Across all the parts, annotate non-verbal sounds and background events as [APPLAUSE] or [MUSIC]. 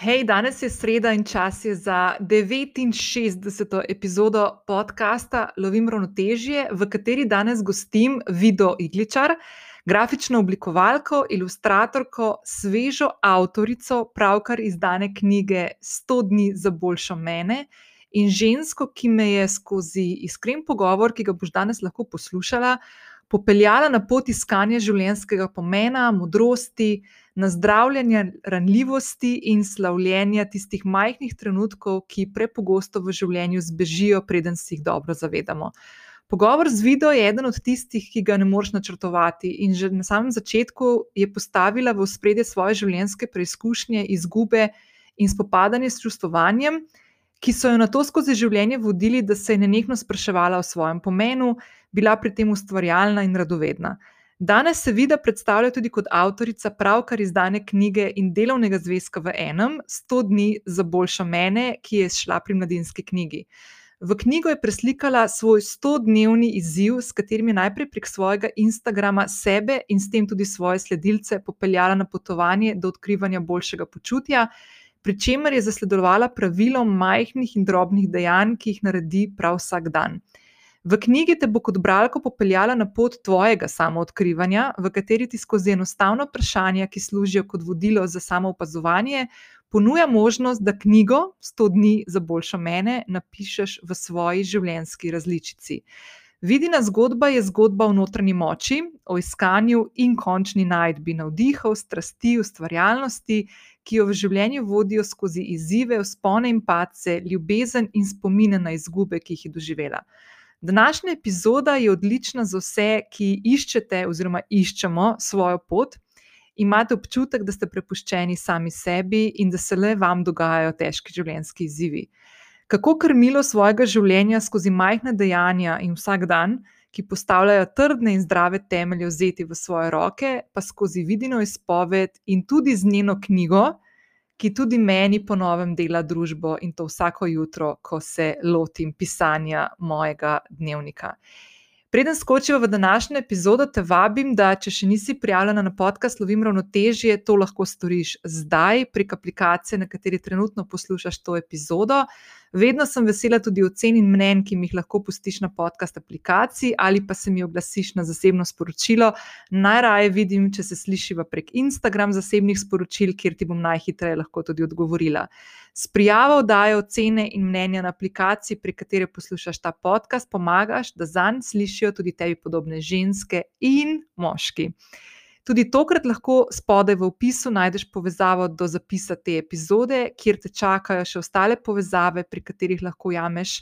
Hej, danes je sreda in čas je za 69. epizodo podcasta Lovim ravnotežje, v kateri danes gostim Vido Igličar, grafično oblikovalko, ilustratorko, svežo avtorico pravkar izdane knjige 100 dni za boljšo mene in žensko, ki me je skozi iskren pogovor, ki ga boš danes lahko poslušala, popeljala na pot iskanja življenjskega pomena, modrosti, nazdravljanja ranljivosti in slavljenja tistih majhnih trenutkov, ki prepogosto v življenju zbežijo, preden si jih dobro zavedamo. Pogovor z Vido je eden od tistih, ki ga ne moreš načrtovati, in že na samem začetku je postavila v spredje svoje življenjske preizkušnje, izgube in spopadanje s čustovanjem, ki so jo na to skozi življenje vodili, da se je nenehno spraševala o svojem pomenu, bila pri tem ustvarjalna in radovedna. Danes se vidi predstavlja tudi kot avtorica pravkar izdane knjige in delovnega zvezka v enem, 100 dni za boljšo mene, ki je šla pri mladinski knjigi. V knjigo je preslikala svoj 100-dnevni izziv, s katerim je najprej prek svojega Instagrama sebe in s tem tudi svoje sledilce popeljala na potovanje do odkrivanja boljšega počutja, pri čemer je zasledovala pravilo majhnih in drobnih dejanj, ki jih naredi prav vsak dan. V knjigi te bo kot bralko popeljala na pot tvojega samoodkrivanja, v kateri ti skozi enostavna vprašanja, ki služijo kot vodilo za samoopazovanje, ponuja možnost, da knjigo 100 dni za boljšo mene napišeš v svoji življenjski različici. Vidina zgodba je zgodba o notranji moči, o iskanju in končni najdbi navdihov, strasti, ustvarjalnosti, ki jo v življenju vodijo skozi izzive, spone in pace, ljubezen in spomine na izgube, ki jih je doživela. Današnja epizoda je odlična za vse, ki iščete oziroma iščemo svojo pot. Imate občutek, da ste prepuščeni sami sebi in da se le vam dogajajo težki življenjski izzivi. Kako krmilo svojega življenja skozi majhna dejanja in vsak dan, ki postavljajo trdne in zdrave temelje, vzeti v svoje roke, pa skozi vidino izpoved in tudi z njeno knjigo, ki tudi meni ponovem dela družbo in to vsako jutro, ko se lotim pisanja mojega dnevnika. Preden skočimo v današnjo epizodo, te vabim, da če še nisi prijavljena na podcast Lovim ravnotežje, to lahko storiš zdaj prek aplikacije, na kateri trenutno poslušaš to epizodo. Vedno sem vesela tudi ocen in mnen, ki mi jih lahko pustiš na podcast aplikaciji ali pa se mi oglasiš na zasebno sporočilo. Najraje vidim, če se slišiva prek Instagram zasebnih sporočil, kjer ti bom najhitreje lahko tudi odgovorila. S prijavo dajo ocene in mnenja na aplikaciji, prek katere poslušaš ta podcast, pomagaš, da zanj slišijo tudi tebi podobne ženske in moški. Tudi tokrat lahko spodaj v opisu najdeš povezavo do zapisa te epizode, kjer te čakajo še ostale povezave, pri katerih lahko jameš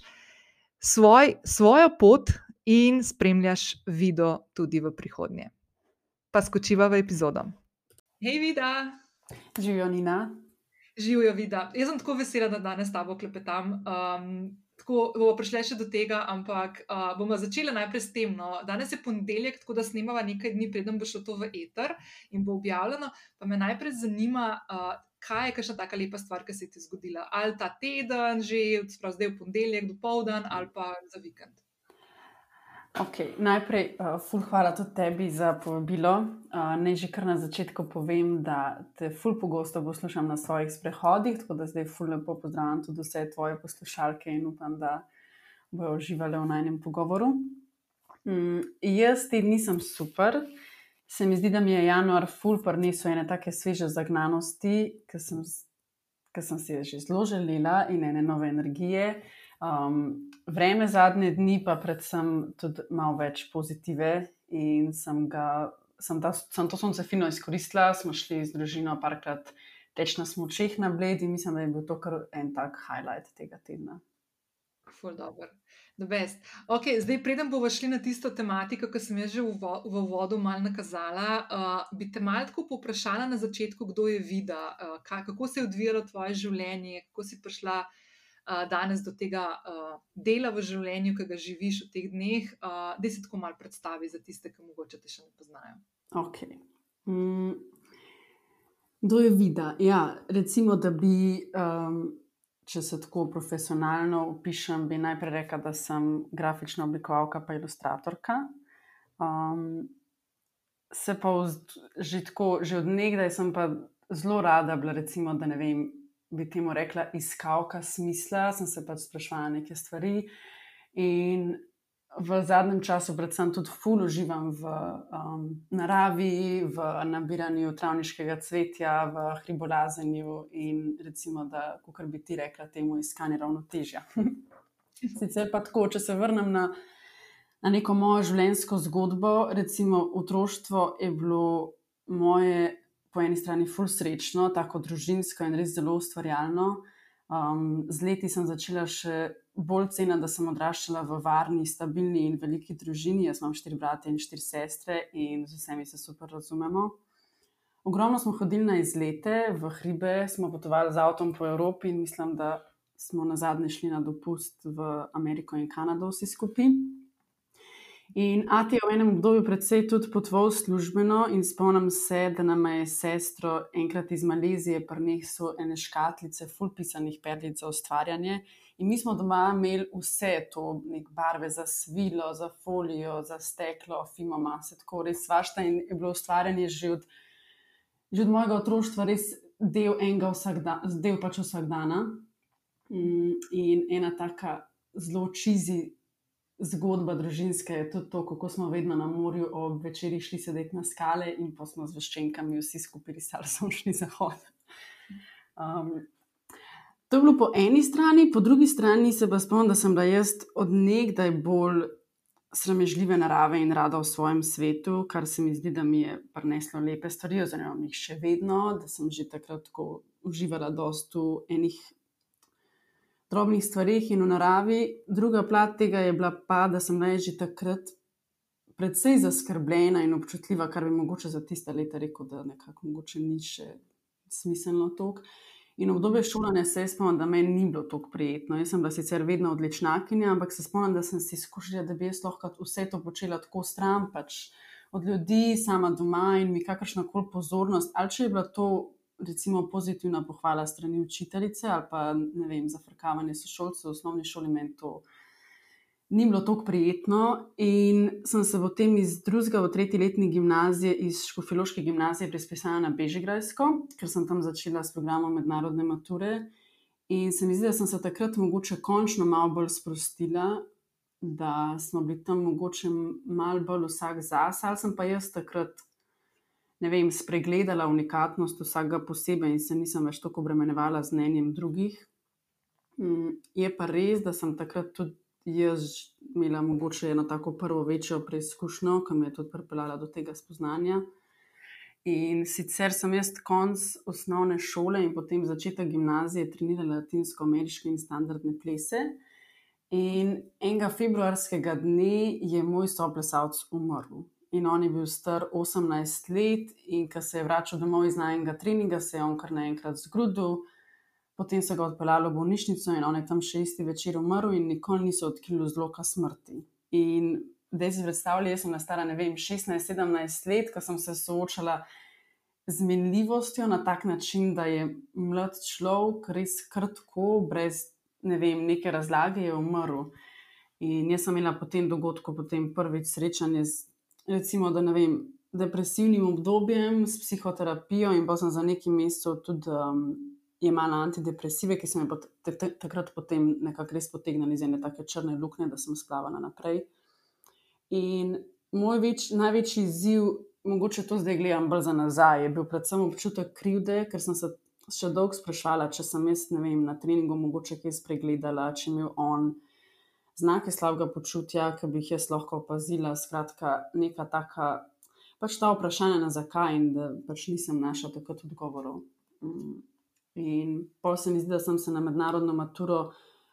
svoj, svojo pot in spremljaš video tudi v prihodnje. Pa skočiva v epizodo. Hej, vida! Živijo, Nina. Živijo, vida. Jaz sem tako vesela, da danes s tabo klepetam. Um, tako bomo prišli še do tega, ampak uh, bomo začeli najprej s tem. No. Danes je ponedeljek, tako da snemava nekaj dni, preden bo šlo to v eter in bo objavljeno. Pa me najprej zanima, uh, kaj je kakšna taka lepa stvar, ki se je ti zgodila. Ali ta teden, že zdaj v ponedeljek, do povdan, ali pa za vikend. Okay, najprej, uh, ful, hvala tudi tebi za povabilo. Uh, naj že kar na začetku povem, da te ful pogosto poslušam na svojih sprehodih, tako da zdaj ful lepo pozdravljam tudi vse tvoje poslušalke in upam, da bojo uživali v najnem pogovoru. Um, jaz ti nisem super. Se mi zdi, da mi je januar ful prinesel ene take sveže zagnanosti, ki sem, sem si jih že zelo želela in ene nove energije. Um, vreme zadnje dni pa predvsem tudi malo več pozitive in sem, ga, sem, ta, sem to sonce fino izkoristila. Smo šli z družino parkrat teč na smočeh na bledi in mislim, da je bil to kar en tak highlight tega tedna. Ful dobro. Okay, zdaj, preden bomo šli na tisto tematiko, ki sem jo že v, vo v vodu malo nakazala, uh, bi te malo tako poprašala na začetku, kdo je vida, uh, kako se je odvijalo tvoje življenje, kako si prišla uh, danes do tega uh, dela v življenju, ki ga živiš v teh dneh, uh, da se tako malo predstavi za tiste, ki morda te še ne poznajo. Ok. Mm. Kdo je vida? Ja, recimo, da bi, um, če se tako profesionalno opišem, bi najprej rekla, da sem grafična oblikovalka, pa ilustratorka. Um, se pa vz, že tako, že od nekdaj sem pa zelo rada bila, recimo, da ne vem, bi temu rekla, iskalka smisla, sem se pač sprašvala neke stvari. In v zadnjem času, predvsem tudi ful, uživam v um, naravi, v nabiranju travniškega cvetja, v hribolazenju in recimo, da, kot bi ti rekla, temu iskanje ravnotežja. [LAUGHS] Sicer pa tako, če se vrnem na, na neko mojo življenjsko zgodbo, recimo otroštvo je bilo moje po eni strani ful srečno, tako družinsko in res zelo ustvarjalno. Um, z leti sem začela še bolj ceniti, da sem odraščala v varni, stabilni in veliki družini. Jaz imam štiri brate in štiri sestre in z vsemi se super razumemo. Ogromno smo hodili na izlete, v hribe smo potovali z avtom po Evropi in mislim, da smo na zadnje šli na dopust v Ameriko in Kanado vsi skupaj. In Ati je v enem obdobju predvsej tudi potoval službeno in spomnim se, da nam je sestro enkrat iz Malezije prinesel ene škatlice, full pisanih perlic za ustvarjanje. In mi smo doma imeli vse to, nek barve za svilo, za folijo, za steklo, fimo, se tako res svašta in je bilo ustvarjanje že od, že od mojega otroštva res del enega vsak dan, del pač vsak dana. Mm, in ena taka zelo čizi zgodba družinska je tudi to, kako smo vedno na morju ob večerji šli sedeti na skale in pa smo z veščenkami vsi skupaj risali sončni zahod. Um, to je bilo po eni strani, po drugi strani se pa spomnim, da sem bila jaz od nekdaj bolj sramežljive narave in rada v svojem svetu, kar se mi zdi, da mi je prineslo lepe stvari, oziroma jih še vedno, da sem že takrat tako uživala dosto enih drobnih stvarih in v naravi. Druga plat tega je bila pa, da sem naj že takrat predvsej zaskrbljena in občutljiva, kar bi mogoče za tiste leta rekel, da nekako mogoče ni še smiselno tok. In obdobje šolanja se spomnim, da meni ni bilo tako prijetno. Jaz sem bila sicer vedno odličnakinja, ampak se spomnim, da sem si skušala, da bi jaz lahko vse to počela tako stran, pač od ljudi, sama doma in mi kakršna koli pozornost. Ali če je bila to recimo pozitivna pohvala strani učiteljice ali pa ne vem, zafrkavanje sošolcev v osnovni šoli, meni to ni bilo tako prijetno. In sem se potem iz drugega v tretji letni gimnazije, iz Škofiloške gimnazije, prespisala na Bežigrajsko, ker sem tam začela s programom mednarodne mature. In se mi zdi, da sem se takrat mogoče končno malo bolj sprostila. Da smo bili tam mogoče malo bolj vsak zase, ali sem pa jaz takrat ne vem, spregledala unikatnost vsakega posebej in se nisem več tako obremenjevala z mnenjem drugih. Mm, je pa res, da sem takrat tudi jaz imela mogoče eno tako prvo večjo preizkušnjo, ki me je tudi pripeljala do tega spoznanja. In sicer sem jaz konc osnovne šole in potem začetek gimnazije trenirala latinsko-ameriške in standardne plese. In enega februarskega dne je moj soplesalc umrl in on je bil star 18 let, in ko se je vračal domov iz najmenjega treninga, se je on kar naenkrat zgrudil. Potem so ga odpeljali v bolnišnico in on je tam še isti večer umrl, in nikoli niso odkrili zloka smrti. In zdaj si predstavljaj, jaz sem na stara, ne vem, 16-17 let, ko sem se soočala z minljivostjo na tak način, da je mlad človek res krtko, brez ne vem, neke razlage, je umrl. In jaz sem imela po tem dogodku potem prvič srečanje z recimo, da ne vem, depresivnim obdobjem s psihoterapijo, in pa sem za neki mesec tudi um, jemala antidepresive, ki so me takrat potem nekako res potegnili iz ene tako črne luknje, da sem splavala naprej. In moj več, največji izziv, mogoče to zdaj gledam za nazaj, je bil predvsem občutek krivde, ker sem se še dolgo sprašvala, če sem jaz, ne vem, na treningu mogoče kaj spregledala, če imel on znake slabega počutja, ki bi jih jaz lahko opazila. Skratka, neka taka, pač ta vprašanja na zakaj in da pač nisem našla takrat odgovorov. Mm. In pa se mi zdi, da sem se na mednarodno maturo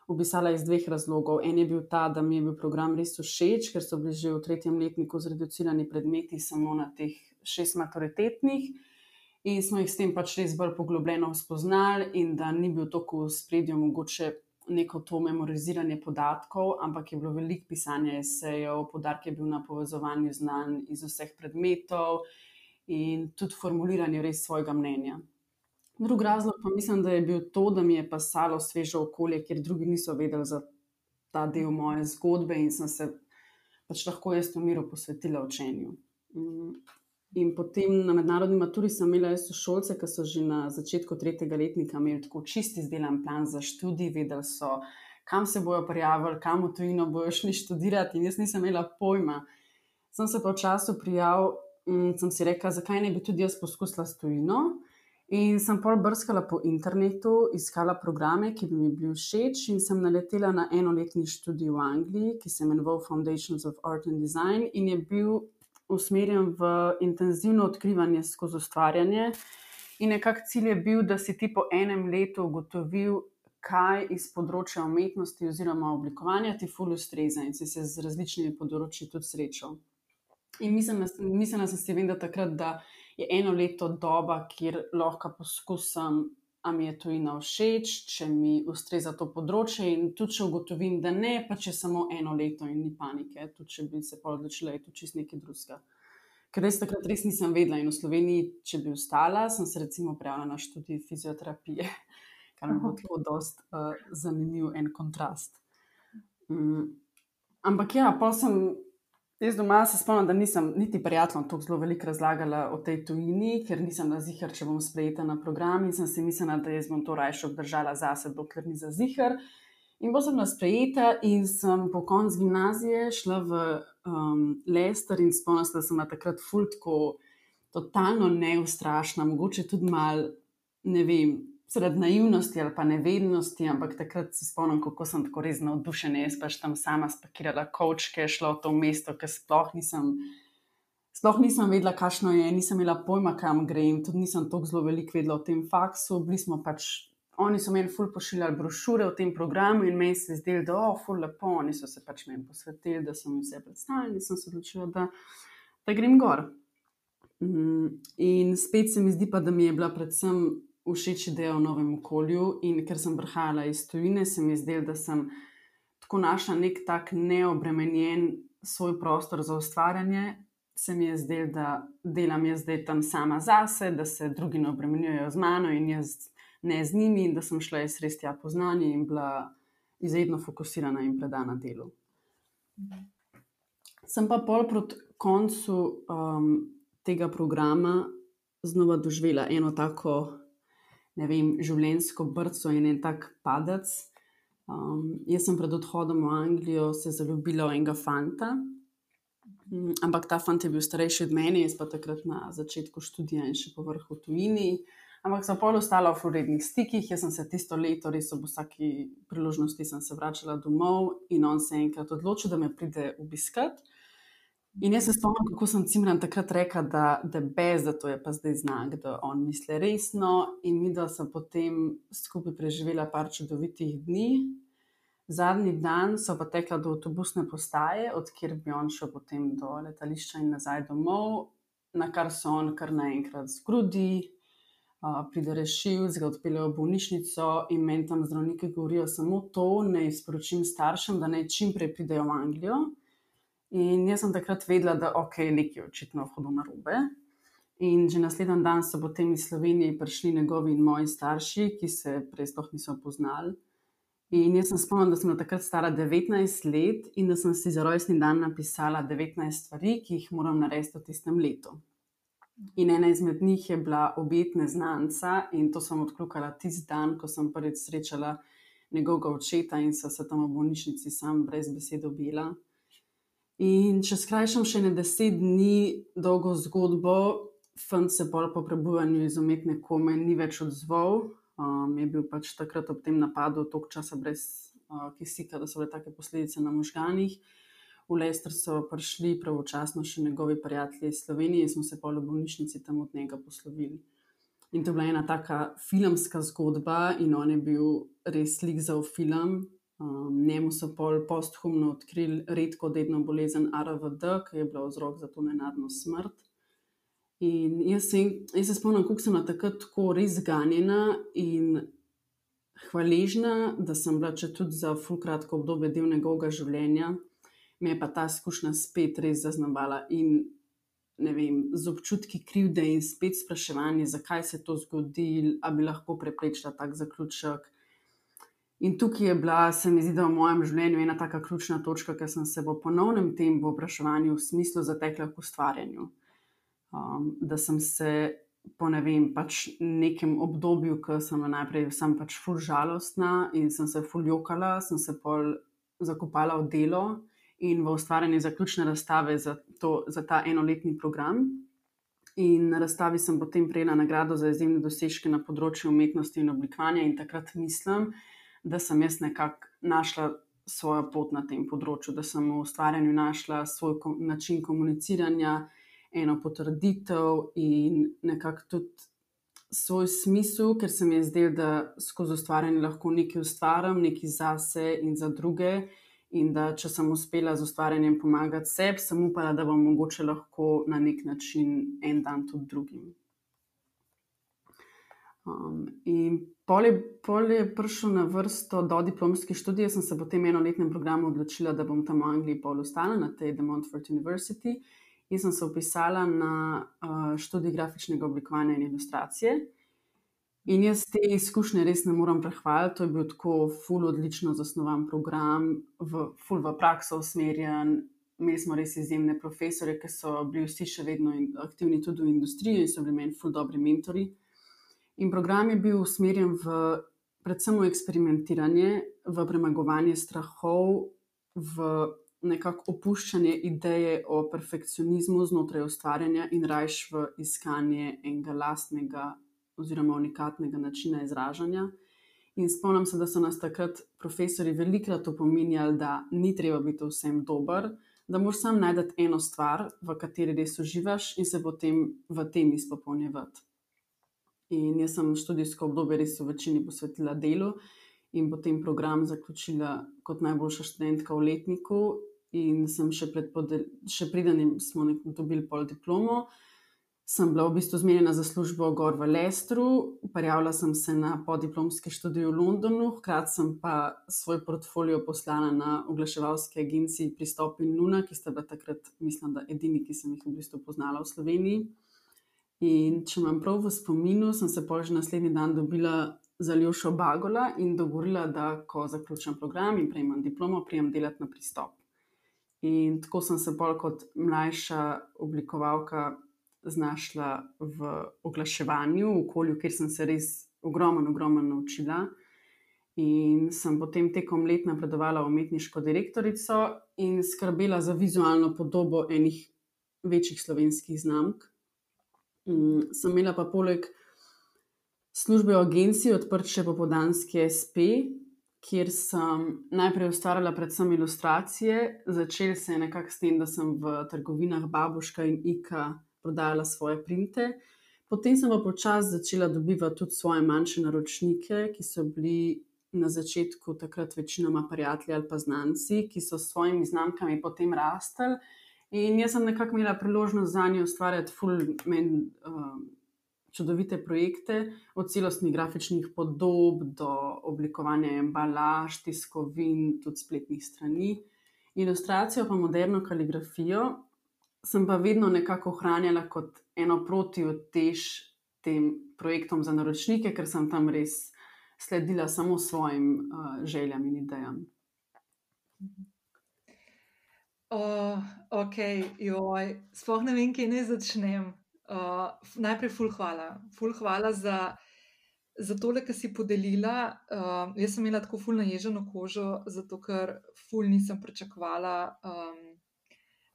upisala iz dveh razlogov. En je bil ta, da mi je bil program res všeč, ker so bili že v tretjem letniku zreducirani predmeti samo na teh šest maturitetnih. In smo jih s tem pač res bolj poglobljeno spoznali, in da ni bil tako v spredju mogoče neko to memoriziranje podatkov, ampak je bilo veliko pisanja esejev, podarek je bil na povezovanju znanj iz vseh predmetov in tudi formuliranje res svojega mnenja. Drugi razlog pa mislim, da je bil to, da mi je pasalo sveže okolje, kjer drugi niso vedeli za ta del moje zgodbe in sem se pač lahko jaz v miru posvetila učenju. Mm. In potem na mednarodni maturi sem imela sošolce, ki so že na začetku tretjega letnika imeli tako čisti izdelan plan za študij, vedeli so, kam se bojo prijavili, kam v tujino bojo šli študirati. In jaz nisem imela pojma. Sem se pa v času prijavila in sem si rekla, zakaj ne bi tudi jaz poskusila s tujino. In sem pol brskala po internetu, iskala programe, ki bi mi bili všeč, in sem naletela na enoletni študij v Angliji, ki se imenoval Foundations of Art and Design, in je bil usmerjen v intenzivno odkrivanje skozi ustvarjanje. In nekako cilj je bil, da si ti po enem letu ugotovil, kaj iz področja umetnosti oziroma oblikovanja ti ful ustreza in si se z različnimi področji tudi srečal. In mislim, mislim, da sem si vedela takrat, da je eno leto doba, kjer lahko poskusim, a mi je to ina všeč, če mi ustreza to področje. In tudi če ugotovim, da ne, pa če samo eno leto in ni panike, tudi če bi se pa odločila, je to čist nekaj drugega. Ker res takrat res nisem vedela in v Sloveniji, če bi ostala, sem se recimo prijavila na študij fizioterapije, kar mi bo tako dost uh, zanimiv en kontrast. Um, ampak ja, pa sem Jaz doma se spomnim, da nisem niti prijateljem tako zelo veliko razlagala o tej tujini, ker nisem na zihar, če bom sprejeta na program in sem si mislila, da jaz bom to raje obdržala zase, dokler ni za zihar. In bo sem na sprejeta in sem po koncu gimnazije šla v um, Lester in spomnila se, da sem takrat fultko totalno neustrašna, mogoče tudi mal, ne vem, sred naivnosti ali pa nevednosti, ampak takrat se spomnim, kako sem tako res navdušena. Jaz pač tam sama spakirala kočke, šla v to mesto, ker sploh nisem. Sploh nisem vedela, kakšno je, nisem imela pojma, kam grem, tudi nisem tako zelo veliko vedela o tem faksu. Bili smo pač, oni so meni ful pošiljali brošure o tem programu in meni se je zdelo, da je oh, ful lepo. Oni so se pač meni posvetili, da so mi vse predstavili in sem se odločila, da, da grem gor. Mm, in spet se mi zdi pa, da mi je bila predvsem všeč ideja v novem okolju. In ker sem prihajala iz tujine, se mi je zdelo, da sem tako našla nek tak neobremenjen svoj prostor za ustvarjanje. Se mi je zdelo, da delam jaz zdaj tam sama zase, da se drugi ne obremenjujejo z mano in jaz ne z njimi, in da sem šla jaz res tja po znanje in bila izredno fokusirana in predana delu. Sem pa pol proti koncu um, tega programa znova doživela eno tako ne vem, življenjsko brco in en tak padec. Um, jaz sem pred odhodom v Anglijo se zaljubila v enega fanta, um, ampak ta fant je bil starejši od mene, jaz pa takrat na začetku študija in še po vrhu tujini. Ampak sem pol ostala v urednih stikih, jaz sem se tisto leto, res ob vsaki priložnosti, se vračala domov in on se je enkrat odločil, da me pride obiskat. In jaz se spomnim, kako sem Cimran takrat rekla, da, da, bez, da to je pa zdaj znak, da on misli resno. In mi, da sem potem skupaj preživela par čudovitih dni. Zadnji dan so pa tekla do avtobusne postaje, odkjer bi on šel potem do letališča in nazaj domov, na kar so on kar naenkrat zgrudi, uh, pride rešil, ga odpeljejo v bolnišnico in meni tam zdravniki govorijo samo to, naj sporočim staršem, da naj čim prej pridejo v Anglijo. In jaz sem takrat vedela, da ok, nekaj je očitno hodilo na robe. In že naslednji dan so potem iz Slovenije prišli njegovi in moji starši, ki se prej sploh niso poznali. In jaz sem spomnila, da sem takrat stara 19 let in da sem si za rojstni dan napisala 19 stvari, ki jih moram narediti v tistem letu. In ena izmed njih je bila obetne znanca, in to sem odkljukala tisti dan, ko sem prvič srečala njegovega očeta in so se tam v bolnišnici sam brez besede obila. In če skrajšam še ne deset dni dolgo zgodbo, fant se bolj po prebujanju iz umetne kome ni več odzval. Um, je bil pač takrat ob tem napadu toliko časa brez uh, kisika, da so bile take posledice na možganjih. V Lester so prišli pravočasno še njegovi prijatelji iz Slovenije in smo se pa v bolnišnici tam od njega poslovili. In to je bila ena taka filmska zgodba, in on je bil res slik za film, Um, njemu so pol posthumno odkrili redko dedno bolezen ARVD, ki je bila vzrok za to nenadno smrt. In jaz se, jaz se spomnim, kako sem takrat tako res ganjena in hvaležna, da sem bila če tudi za fulkratko obdobje del njegovega življenja, me je pa ta izkušnja spet res zaznamovala in ne vem, z občutki krivde in spet spraševanje, zakaj se je to zgodilo, ali bi lahko preprečila tak zaključek. In tukaj je bila, se mi zdi, v mojem življenju ena taka ključna točka, ker sem se v ponovnem tem povpraševanju v smislu zatekla k ustvarjanju. Um, da sem se po ne vem, pač nekem obdobju, ko sem najprej sem pač ful žalostna in sem se ful jokala, sem se pol zakopala v delo in v ustvarjanje zaključne razstave za, to, za ta enoletni program. In na razstavi sem potem prejela nagrado za izjemne dosežke na področju umetnosti in oblikovanja, in takrat mislim, da sem jaz nekako našla svojo pot na tem področju, da sem v ustvarjanju našla svoj ko način komuniciranja, eno potrditev in nekako tudi svoj smisel, ker se mi je zdelo, da skozi ustvarjanje lahko nekaj ustvarjam, nekaj zase in za druge. In da če sem uspela z ustvarjanjem pomagati sebi, sem upala, da bom mogoče lahko na nek način en dan tudi drugim. Um, in pol je, pol je prišel na vrsto do diplomske študije, sem se po tem enoletnem programu odločila, da bom tam v Angliji pol ostala na tej The Montfort University. Jaz sem se upisala na uh, študij grafičnega oblikovanja in ilustracije. In jaz te izkušnje res ne morem prehvaliti. To je bil tako ful odlično zasnovan program, v, ful v prakso usmerjen. Imeli smo res izjemne profesore, ki so bili vsi še vedno aktivni tudi v industriji in so bili meni ful dobri mentori. In program je bil usmerjen v predvsem v eksperimentiranje, v premagovanje strahov, v nekako opuščanje ideje o perfekcionizmu znotraj ustvarjanja in rajš v iskanje enega lastnega oziroma unikatnega načina izražanja. In spomnim se, da so nas takrat profesori velikrat opominjali, da ni treba biti vsem dober, da moraš sam najti eno stvar, v kateri res uživaš in se potem v tem izpopolnjevati. In jaz sem študijsko obdobje res v večini posvetila delu in potem program zaključila kot najboljša študentka v letniku in sem še pred še pridanjem smo dobili pol diplomo. Sem bila v bistvu zmenjena za službo gor v Lestru, prijavila sem se na podiplomski študij v Londonu, hkrati sem pa svoj portfolio poslala na oglaševalske agencije Pristop in Luna, ki sta bila takrat, mislim, da edini, ki sem jih v bistvu poznala v Sloveniji. In če imam prav v spominu, sem se pa že naslednji dan dobila za Ljušo Bagola in dogovorila, da ko zaključim program in prejmem diplomo, prijem delati na Pristop. In tako sem se bolj kot mlajša oblikovalka znašla v oglaševanju, v okolju, kjer sem se res ogromno, ogromno naučila. In sem potem tekom let napredovala v umetniško direktorico in skrbela za vizualno podobo enih večjih slovenskih znamk. Um, sem imela pa poleg službe v agenciji odprt še popodanski SP, kjer sem najprej ustvarjala predvsem ilustracije. Začel se je nekako s tem, da sem v trgovinah Babuška in Ika prodajala svoje printe. Potem sem pa počasi začela dobivati tudi svoje manjše naročnike, ki so bili na začetku takrat večinoma prijatelji ali pa znanci, ki so s svojimi znamkami potem rastli. In jaz sem nekako imela priložnost za njo ustvarjati fulmen. Uh, čudovite projekte, od celostnih grafičnih podob do oblikovanja embalaž, tiskovin, tudi spletnih strani. Ilustracijo, pa moderno kaligrafijo, sem pa vedno nekako ohranjala kot eno protivtež tem projektom za naročnike, ker sem tam res sledila samo svojim uh, željam in idejam. Uh, ok, joj, sploh ne vem, kje naj začnem. Uh, najprej, ful hvala. Ful hvala za, za tole, kar si podelila. Uh, jaz sem imela tako ful naježeno kožo, zato ker ful nisem pričakovala um,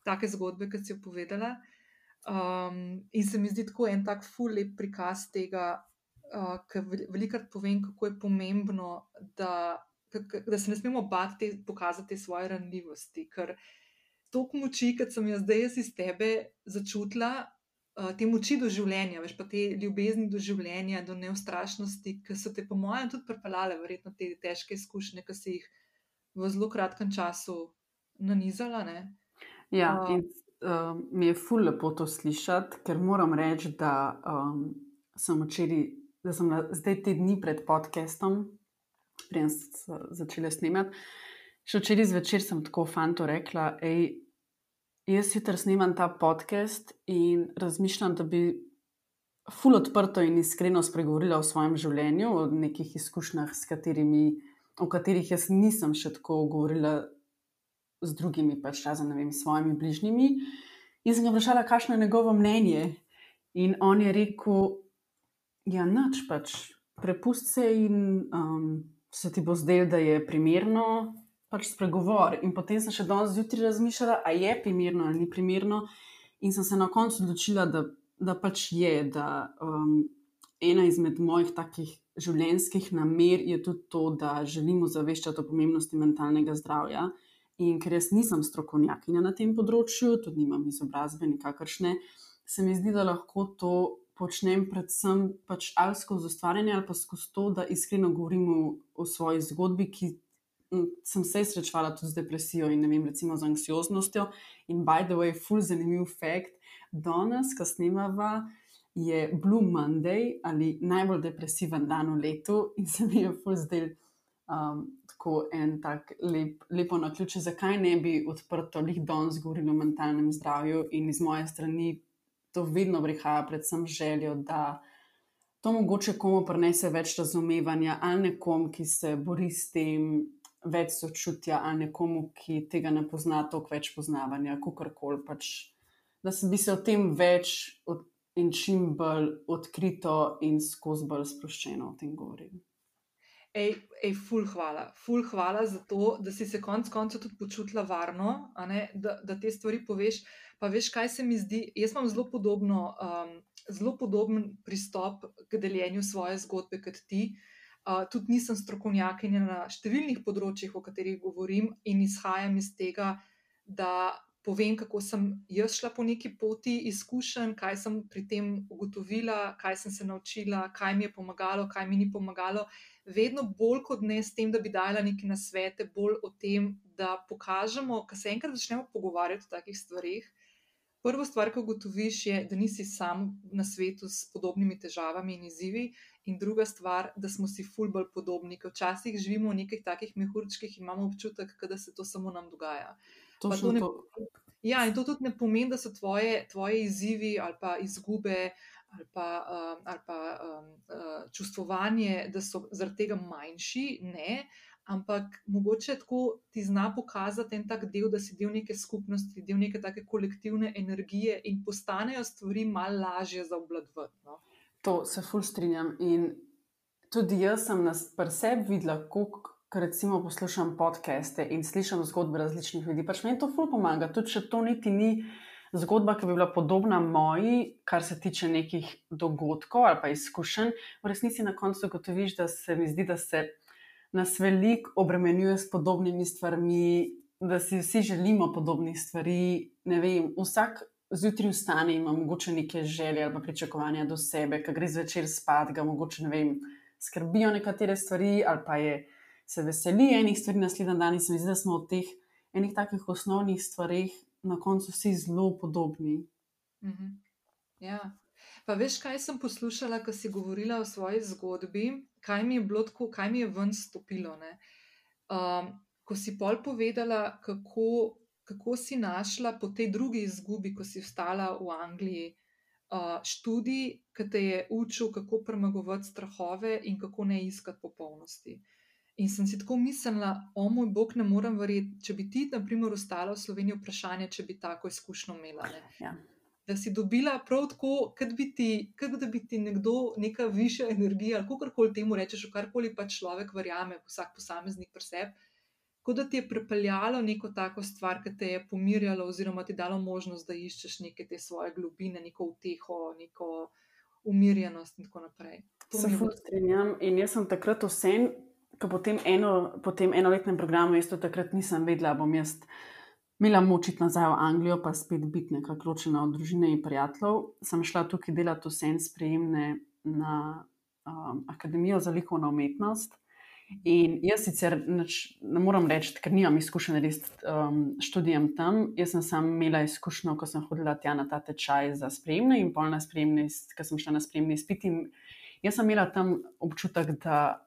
take zgodbe, kot si jo povedala. Um, in se mi zdi tako en tak ful lep prikaz tega, uh, ker velikrat povem, kako je pomembno, da, da se ne smemo bati pokazati svoje ranljivosti. Ker to moči, kot sem jo zdaj iz tebe začutila, Eh, te moči do življenja, veš pa te ljubezni do življenja, do neustrašnosti, ki so te, po mojem, tudi pripeljale, verjetno te težke izkušnje, ki si jih v zelo kratkem času nanizala. Ne? Ja, uh, in uh, mi je ful lepo to slišati, ker moram reči, da um, sem včeraj, da sem zdaj te dni pred podcastom, prej sem začela snemati. Še včeraj zvečer sem tako fanto rekla, hej, Jaz sicer snimam ta podcast in razmišljam, da bi ful odprto in iskreno spregovorila o svojem življenju, o nekih izkušnjah, katerimi, o katerih jaz nisem še tako govorila z drugimi, pač razen, ne vem, svojimi bližnjimi. In sem ga vprašala, kakšno je njegovo mnenje. In on je rekel, ja, noč pač, prepusti se in um, se ti bo zdelo, da je primerno, pač spregovor. In potem sem še danes zjutraj razmišljala, a je primerno ali ni primerno. In sem se na koncu odločila, da, da pač je, da um, ena izmed mojih takih življenjskih namer je tudi to, da želimo zaveščati o pomembnosti mentalnega zdravja. In ker jaz nisem strokovnjakinja na tem področju, tudi nimam izobrazbe, nikakršne, se mi zdi, da lahko to počnem predvsem pač ali skozi ustvarjanje, ali pa skozi to, da iskreno govorim o, o svoji zgodbi, ki sem se srečala tudi z depresijo in vem, recimo z anksioznostjo. In by the way, full zanimiv fakt, danes, ko snemava, je Blue Monday ali najbolj depresiven dan v letu in se mi je full zdel. Um, tako en tak lep, lepo na ključe, zakaj ne bi odprto lih danes govorili o mentalnem zdravju, in iz moje strani to vedno prihaja, predvsem željo, da to mogoče komu prinese več razumevanja, ali nekom, ki se bori s tem, več sočutja, ali nekomu, ki tega ne pozna, toliko več poznavanja, kako koli pač. Da bi se o tem več od, in čim bolj odkrito in skozi bolj sproščeno o tem govorili. Ej, ej, ful, hvala. Ful, hvala za to, da si se konec koncev tudi počutila varno, da, da te stvari poveš. Pa veš, kaj se mi zdi? Jaz imam zelo, podobno, um, zelo podoben pristop k deljenju svoje zgodbe kot ti. Uh, tudi nisem strokovnjakinja na številnih področjih, o katerih govorim, in izhajam iz tega, da povem, kako sem jaz šla po neki poti izkušenj, kaj sem pri tem ugotovila, kaj sem se naučila, kaj mi je pomagalo, kaj mi ni pomagalo. Vedno bolj kot ne s tem, da bi dala neke nasvete, bolj o tem, da pokažemo, ko se enkrat začnemo pogovarjati o takih stvarih. Prva stvar, ki ugotoviš, je, da nisi sam na svetu s podobnimi težavami in izzivi, in druga stvar, da smo si fulbol podobni, ker včasih živimo v nekih takih mehurčkih in imamo občutek, da se to samo nam dogaja. To to ne, ja, in to tudi ne pomeni, da so tvoje, tvoje izzivi ali pa izgube ali pa, um, ali pa um, uh, čustvovanje, da so zaradi tega manjši. Ne. Ampak mogoče tako ti zna pokazati en tak del, da si del neke skupnosti, del neke take kolektivne energije in postanejo stvari malo lažje za obladovati. No? To se ful strinjam. In tudi jaz sem nas pri sebi videla, koliko ker recimo poslušam podcaste in slišim zgodbe različnih ljudi. Pač meni to ful pomaga, tudi če to niti ni zgodba, ki bi bila podobna moji, kar se tiče nekih dogodkov ali pa izkušenj. V resnici na koncu ugotoviš, da se mi zdi, da se nas veliko obremenjuje s podobnimi stvarmi, da si vsi želimo podobnih stvari. Ne vem, vsak. Zjutraj vstane in ima mogoče neke želje ali pričakovanja do sebe, ki gre zvečer spat, ga mogoče ne vem, skrbijo nekatere stvari, ali pa je se veseli enih stvari, naslednji dan in se mi zdi, da smo v teh enih takih osnovnih stvarih na koncu vsi zelo podobni. -hmm. Ja. Pa veš, kaj sem poslušala, ko si govorila o svoji zgodbi, kaj mi je bilo tako, kaj mi je ven stopilo. Um, ko si pol povedala, kako, kako si našla po tej drugi izgubi, ko si vstala v Angliji, študij, ki te je učil, kako premagovati strahove in kako ne iskati popolnosti. In sem si tako mislila, o moj bog, ne morem verjeti, če bi ti, na primer, ostala v Sloveniji, vprašanje, če bi tako izkušnjo imela. Ja. Da si dobila prav tako, kot bi ti, kot da bi ti nekdo, neka višja energija, kako koli temu rečeš, karkoli pa človek verjame, vsak posameznik pri sebi. Kot da ti je pripeljalo neko tako stvar, ki te je pomirjalo, oziroma ti dalo možnost, da iščeš neke te svoje globine, neko uteho, neko umirjenost in tako naprej. To se strinjam. In jaz sem takrat vsem potem eno, po tem enoletnem programu, jaz to takrat nisem vedela, bom jaz imela moč iti nazaj v Anglijo, pa spet biti nekako ločena od družine in prijateljev. Sem šla tukaj delati vse en sprejemne na um, Akademijo za likovno umetnost. In jaz sicer neč, ne morem reči, ker nimam izkušenj res um, študijem tam. Jaz sem sam imela izkušnjo, ko sem hodila tja na ta tečaj za sprejemne in polna sprejemne, ker sem šla na sprejemne izpiti. Jaz sem imela tam občutek, da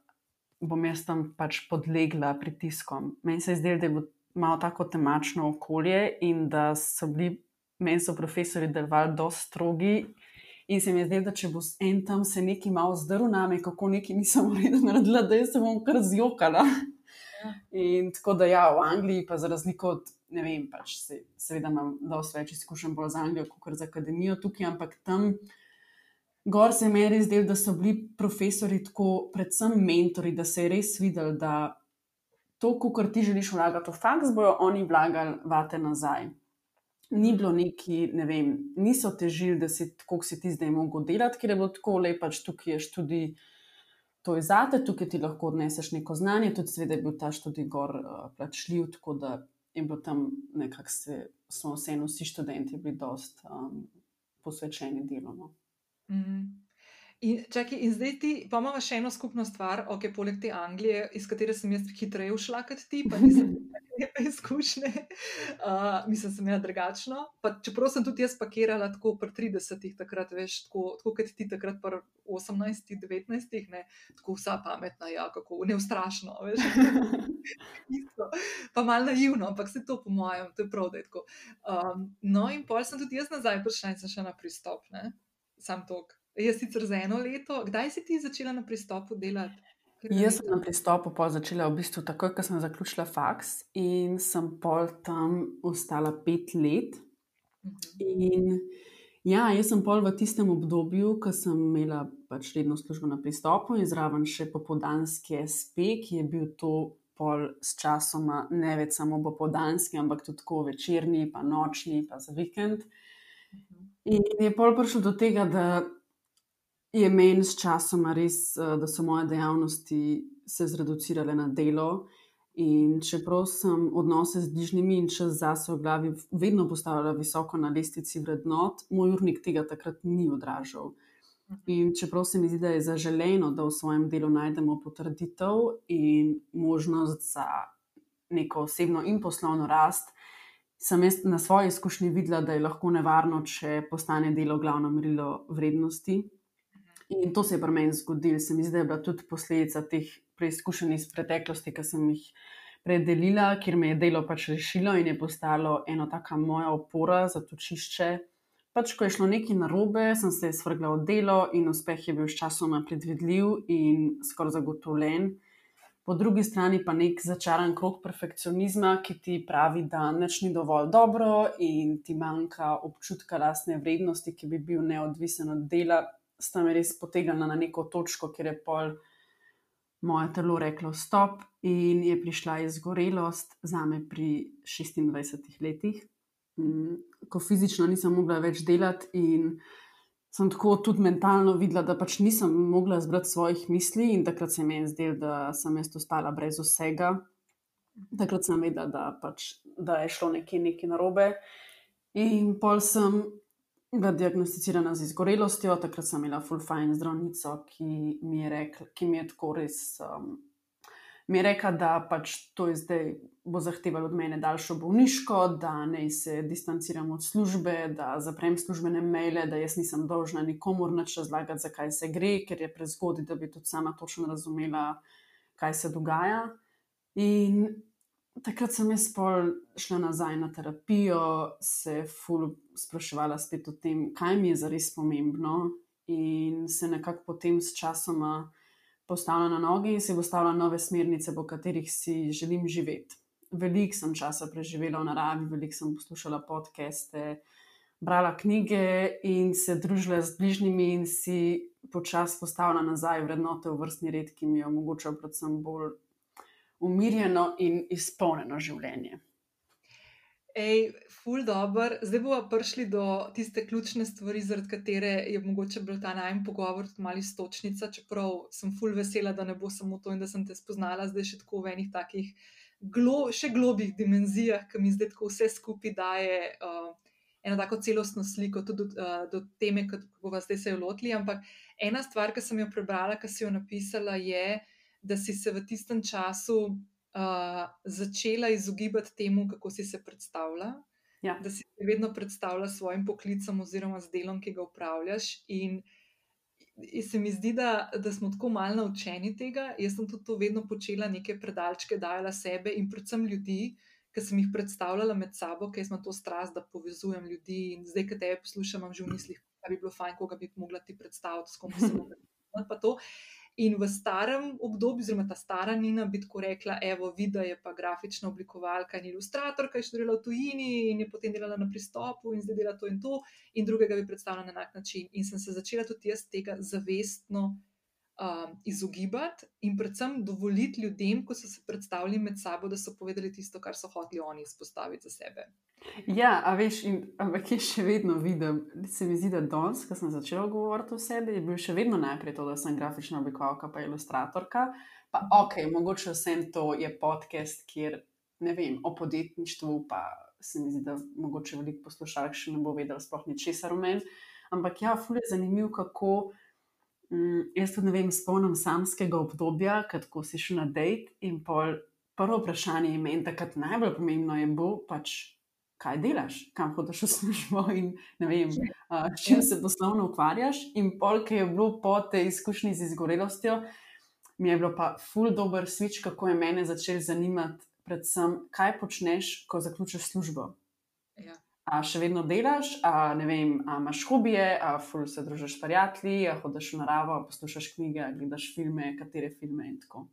bom jaz tam pač podlegla pritiskom. Meni se je zdelo, da je bilo tako temačno okolje in da so bili meni so profesori delovali dosti strogi. In se mi je zdelo, da če bo en tam se nekaj malo zdrl name, kako nekaj nisem naredila, da se bom kar zjokala. Ja. In tako da ja, v Angliji, pa za razliko od, ne vem, pač se, seveda imam dosti več izkušenj bolj z Anglijo, kot z akademijo tukaj, ampak tam Gor se je meni zdelo, da so bili profesori tako, predvsem mentori, da se je res videl, da to, kar ti želiš vlagati v faks, bojo oni vlagali vate nazaj. Ni bilo neki, ne vem, niso težili, da si tako, kot si ti zdaj mogel delati, ker je bilo tako lepo, pač tukaj je študij, to je zate, tukaj ti lahko odneseš neko znanje, tudi sveda je bil ta študij gor uh, plačljiv, tako da je bilo tam nekako se, smo vseeno vsi študenti bili dost um, posvečeni delu. No. Mm. In, čaki, in zdaj ti, pa imamo še eno skupno stvar, ok, poleg te Anglije, iz katere sem jaz hitreje ušla kot ti, pa nisem [LAUGHS] lepe izkušnje, [LAUGHS] uh, mislim, sem imela drugačno. Pa, čeprav sem tudi jaz pakirala tako pri 30-ih, takrat veš, tako, tako kot ti takrat pri 18-ih, 19-ih, ne, tako vsa pametna, ja, kako neustrašno, veš. [LAUGHS] pa malo naivno, ampak se to po mojem, to je prav, da je tako. Um, no in pol sem tudi jaz nazaj prišla in sem še na pristop, ne sam tok. Jaz sicer za eno leto, kdaj si ti začela na pristopu delati? Jaz sem na pristopu začela v bistvu takoj, ko sem zaključila faks in sem pol tam ostala pet let. Mhm. In ja, jaz sem pol v tistem obdobju, ko sem imela pač redno službo na pristopu in zraven še popodanski SP, ki je bil to pol s časoma ne več samo popodanski, ampak tudi tako večerni, pa nočni, pa za vikend. In je pol prišlo do tega, da je meni s časom res, eh, da so moje dejavnosti se zreducirale na delo. In čeprav sem odnose z bližnjimi in čas zase v glavi vedno postavljala visoko na lestvici vrednot, moj urnik tega takrat ni odražal. In čeprav se mi zdi, da je zaželeno, da v svojem delu najdemo potrditev in možnost za neko osebno in poslovno rast, sem jaz na svoji izkušnji videla, da je lahko nevarno, če postane delo glavno merilo vrednosti. In to se je pri meni zgodilo. Se mi zdi, da je bila tudi posledica teh preizkušenj iz preteklosti, ki sem jih predelila, kjer me je delo pač rešilo in je postalo eno tako moja opora za točišče. Pač, ko je šlo nekaj narobe, sem se svrgla v delo in uspeh je bil sčasoma predvidljiv in skoraj zagotovljen po drugi strani pa nek začaran krok perfekcionizma, ki ti pravi, da nič ni dovolj dobro in ti manjka občutka lastne vrednosti, ki bi bil neodvisen od dela, sta me res potegnila na neko točko, kjer je pol moje telo reklo stop in je prišla izgorelost za me pri 26 letih, mm, ko fizično nisem mogla več delati in sem tako tudi mentalno videla, da pač nisem mogla zbrati svojih misli in takrat se mi je zdelo, da sem jaz ostala brez vsega. Takrat sem vedela, da, pač, da je šlo nekaj, nekaj narobe. In pol sem bila diagnosticirana z izgorelostjo, takrat sem imela full fine zdravnico, ki mi je, rekla, ki mi je tako res. Um, mi je rekla, da pač to je zdaj bo zahtevalo od mene daljšo bolniško, da naj se distanciram od službe, da zaprem službene maile, da jaz nisem dolžna nikomor več razlagati, zakaj se gre, ker je prezgodaj, da bi tudi sama točno razumela, kaj se dogaja. In takrat sem jaz pol šla nazaj na terapijo, se ful spraševala spet o tem, kaj mi je zares pomembno, in se nekako potem s časoma postavila na noge in se postavila nove smernice, po katerih si želim živeti. Veliko sem časa preživela v naravi, veliko sem poslušala podcaste, brala knjige in se družila z bližnjimi, in si počasi postavila nazaj vrednote v vrstni red, ki mi je omogočal predvsem bolj umirjeno in izpolnjeno življenje. Ej, ful dobr. Zdaj bomo prišli do tiste ključne stvari, zaradi katere je mogoče bil ta najmen pogovor tudi mali stočnica, čeprav sem ful vesela, da ne bo samo to in da sem te spoznala zdaj še tako v enih takih glo, še globih dimenzijah, ki mi zdaj tako vse skupaj daje uh, eno tako celostno sliko tudi do, uh, do teme, ki bomo zdaj se jo lotili. Ampak ena stvar, ki sem jo prebrala, ki si jo napisala, je, da si se v tistem času uh, začela izogibati temu, kako si se predstavlja. Ja. Da si se vedno predstavlja s svojim poklicem oziroma z delom, ki ga upravljaš. In, in se mi zdi, da, da smo tako malo naučeni tega. Jaz sem tudi to vedno počela, neke predalčke dajala sebe in predvsem ljudi, ki sem jih predstavljala med sabo, ker sem to strast, da povezujem ljudi. In zdaj, ki te poslušam, imam že v mislih, da bi bilo fajn, koga bi mogla ti predstaviti, s kom bi se lahko. [LAUGHS] In v starem obdobju, oziroma ta stara Nina, bi tako rekla, evo, vidi, je pa grafična oblikovalka in ilustratorka, je študirala v tujini in je potem delala na pristopu in zdaj dela to in to, in drugega bi predstavljala na enak način. In sem se začela tudi jaz tega zavestno um, izogibati in predvsem dovoliti ljudem, ko so se predstavili med sabo, da so povedali tisto, kar so hoteli oni izpostaviti za sebe. Ja, a veš, in, ampak je še vedno vidim, se mi zdi, da danes, ko sem začela govoriti o sebi, je bil še vedno najprej to, da sem grafična oblikovalka, pa ilustratorka. Pa ok, mogoče vsem to je podcast, kjer ne vem o podjetništvu, pa se mi zdi, da mogoče veliko poslušalcev še ne bo vedel, sploh ničesar o meni. Ampak ja, ful je zanimivo, kako. Mm, jaz tudi ne vem, spomnim samskega obdobja, ko si šel na dejt in pol, prvo vprašanje je meni, takrat najbolj pomembno je bilo pač kaj delaš, kam hodiš v službo [LAUGHS] in vem, uh, s čim se poslovno ukvarjaš. In pol, ki je bilo po tej izkušnji z izgorelostjo, mi je bilo pa ful dobr switch, kako je mene začel zanimati, predvsem, kaj počneš, ko zaključiš službo. Ja. A še vedno delaš, a ne vem, a imaš hobije, a ful se družiš s prijatelji, a hodiš v naravo, poslušaš knjige, gledaš filme, katere filme in tako.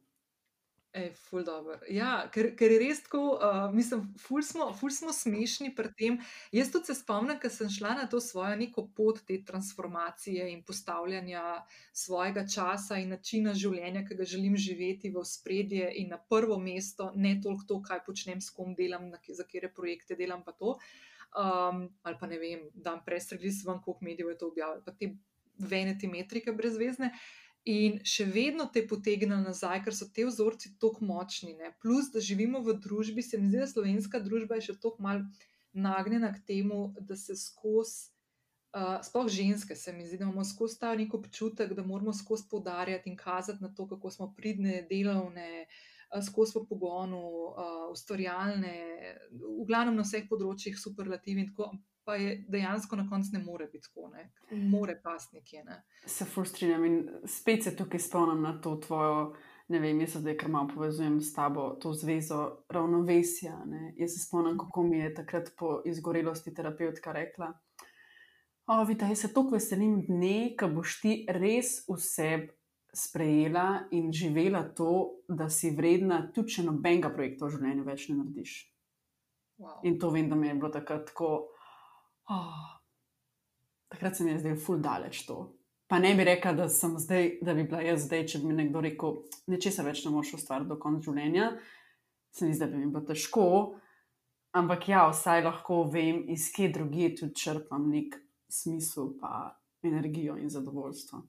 Ej, ful dobro. Ja, ker, ker je res tako, uh, mislim, ful smo, ful smo smešni pri tem. Jaz tudi se spomnim, ker sem šla na to svojo neko pot te transformacije in postavljanja svojega časa in načina življenja, ki ga želim živeti v spredje in na prvo mesto, ne toliko to, kaj počnem, s kom delam, na, za kere projekte delam, pa to. Um, ali pa ne vem, da vam prestregli s vam, koliko medijev je to objavljalo, pa te veneti metrike brezvezne. In še vedno te potegne nazaj, ker so te vzorci tako močni. Ne? Plus, da živimo v družbi, se mi zdi, da slovenska družba je še tako mal nagnjena k temu, da se skozi, uh, sploh ženske, se mi zdi, da imamo skozi ta nek občutek, da moramo skozi podarjati in kazati na to, kako smo pridne, delovne, uh, skozi v pogonu, uh, ustvarjalne, v glavnem na vseh področjih superlativi in tako pa je dejansko na koncu ne more biti tako, ne more pasti nekje. Ne. Se frustriramo in spet se tukaj spomnim na to tvojo. Ne vem, jaz zdaj kar malo povezujem s tabo, to zvezo ravnovesja. Ne. Jaz se spomnim, kako mi je takrat po izgorelosti terapeutka rekla: O, vidi, jaz se tako veselim dne, ko boš ti res vse sprejela in živela to, da si vredna, tudi če nobenega projekta v življenju več ne narediš. Wow. In to vem, da mi je bilo takrat tako. Oh, takrat se mi je zdelo ful daleč to. Pa ne bi rekla, da, zdaj, da bi bila jaz zdaj, če bi mi nekdo rekel, nečesa več ne moreš ustvariti do konca življenja. Se mi zdi, da bi mi bilo težko, ampak ja, vsaj lahko vem, iz kje drugje tudi črpam nek smisel, pa energijo in zadovoljstvo.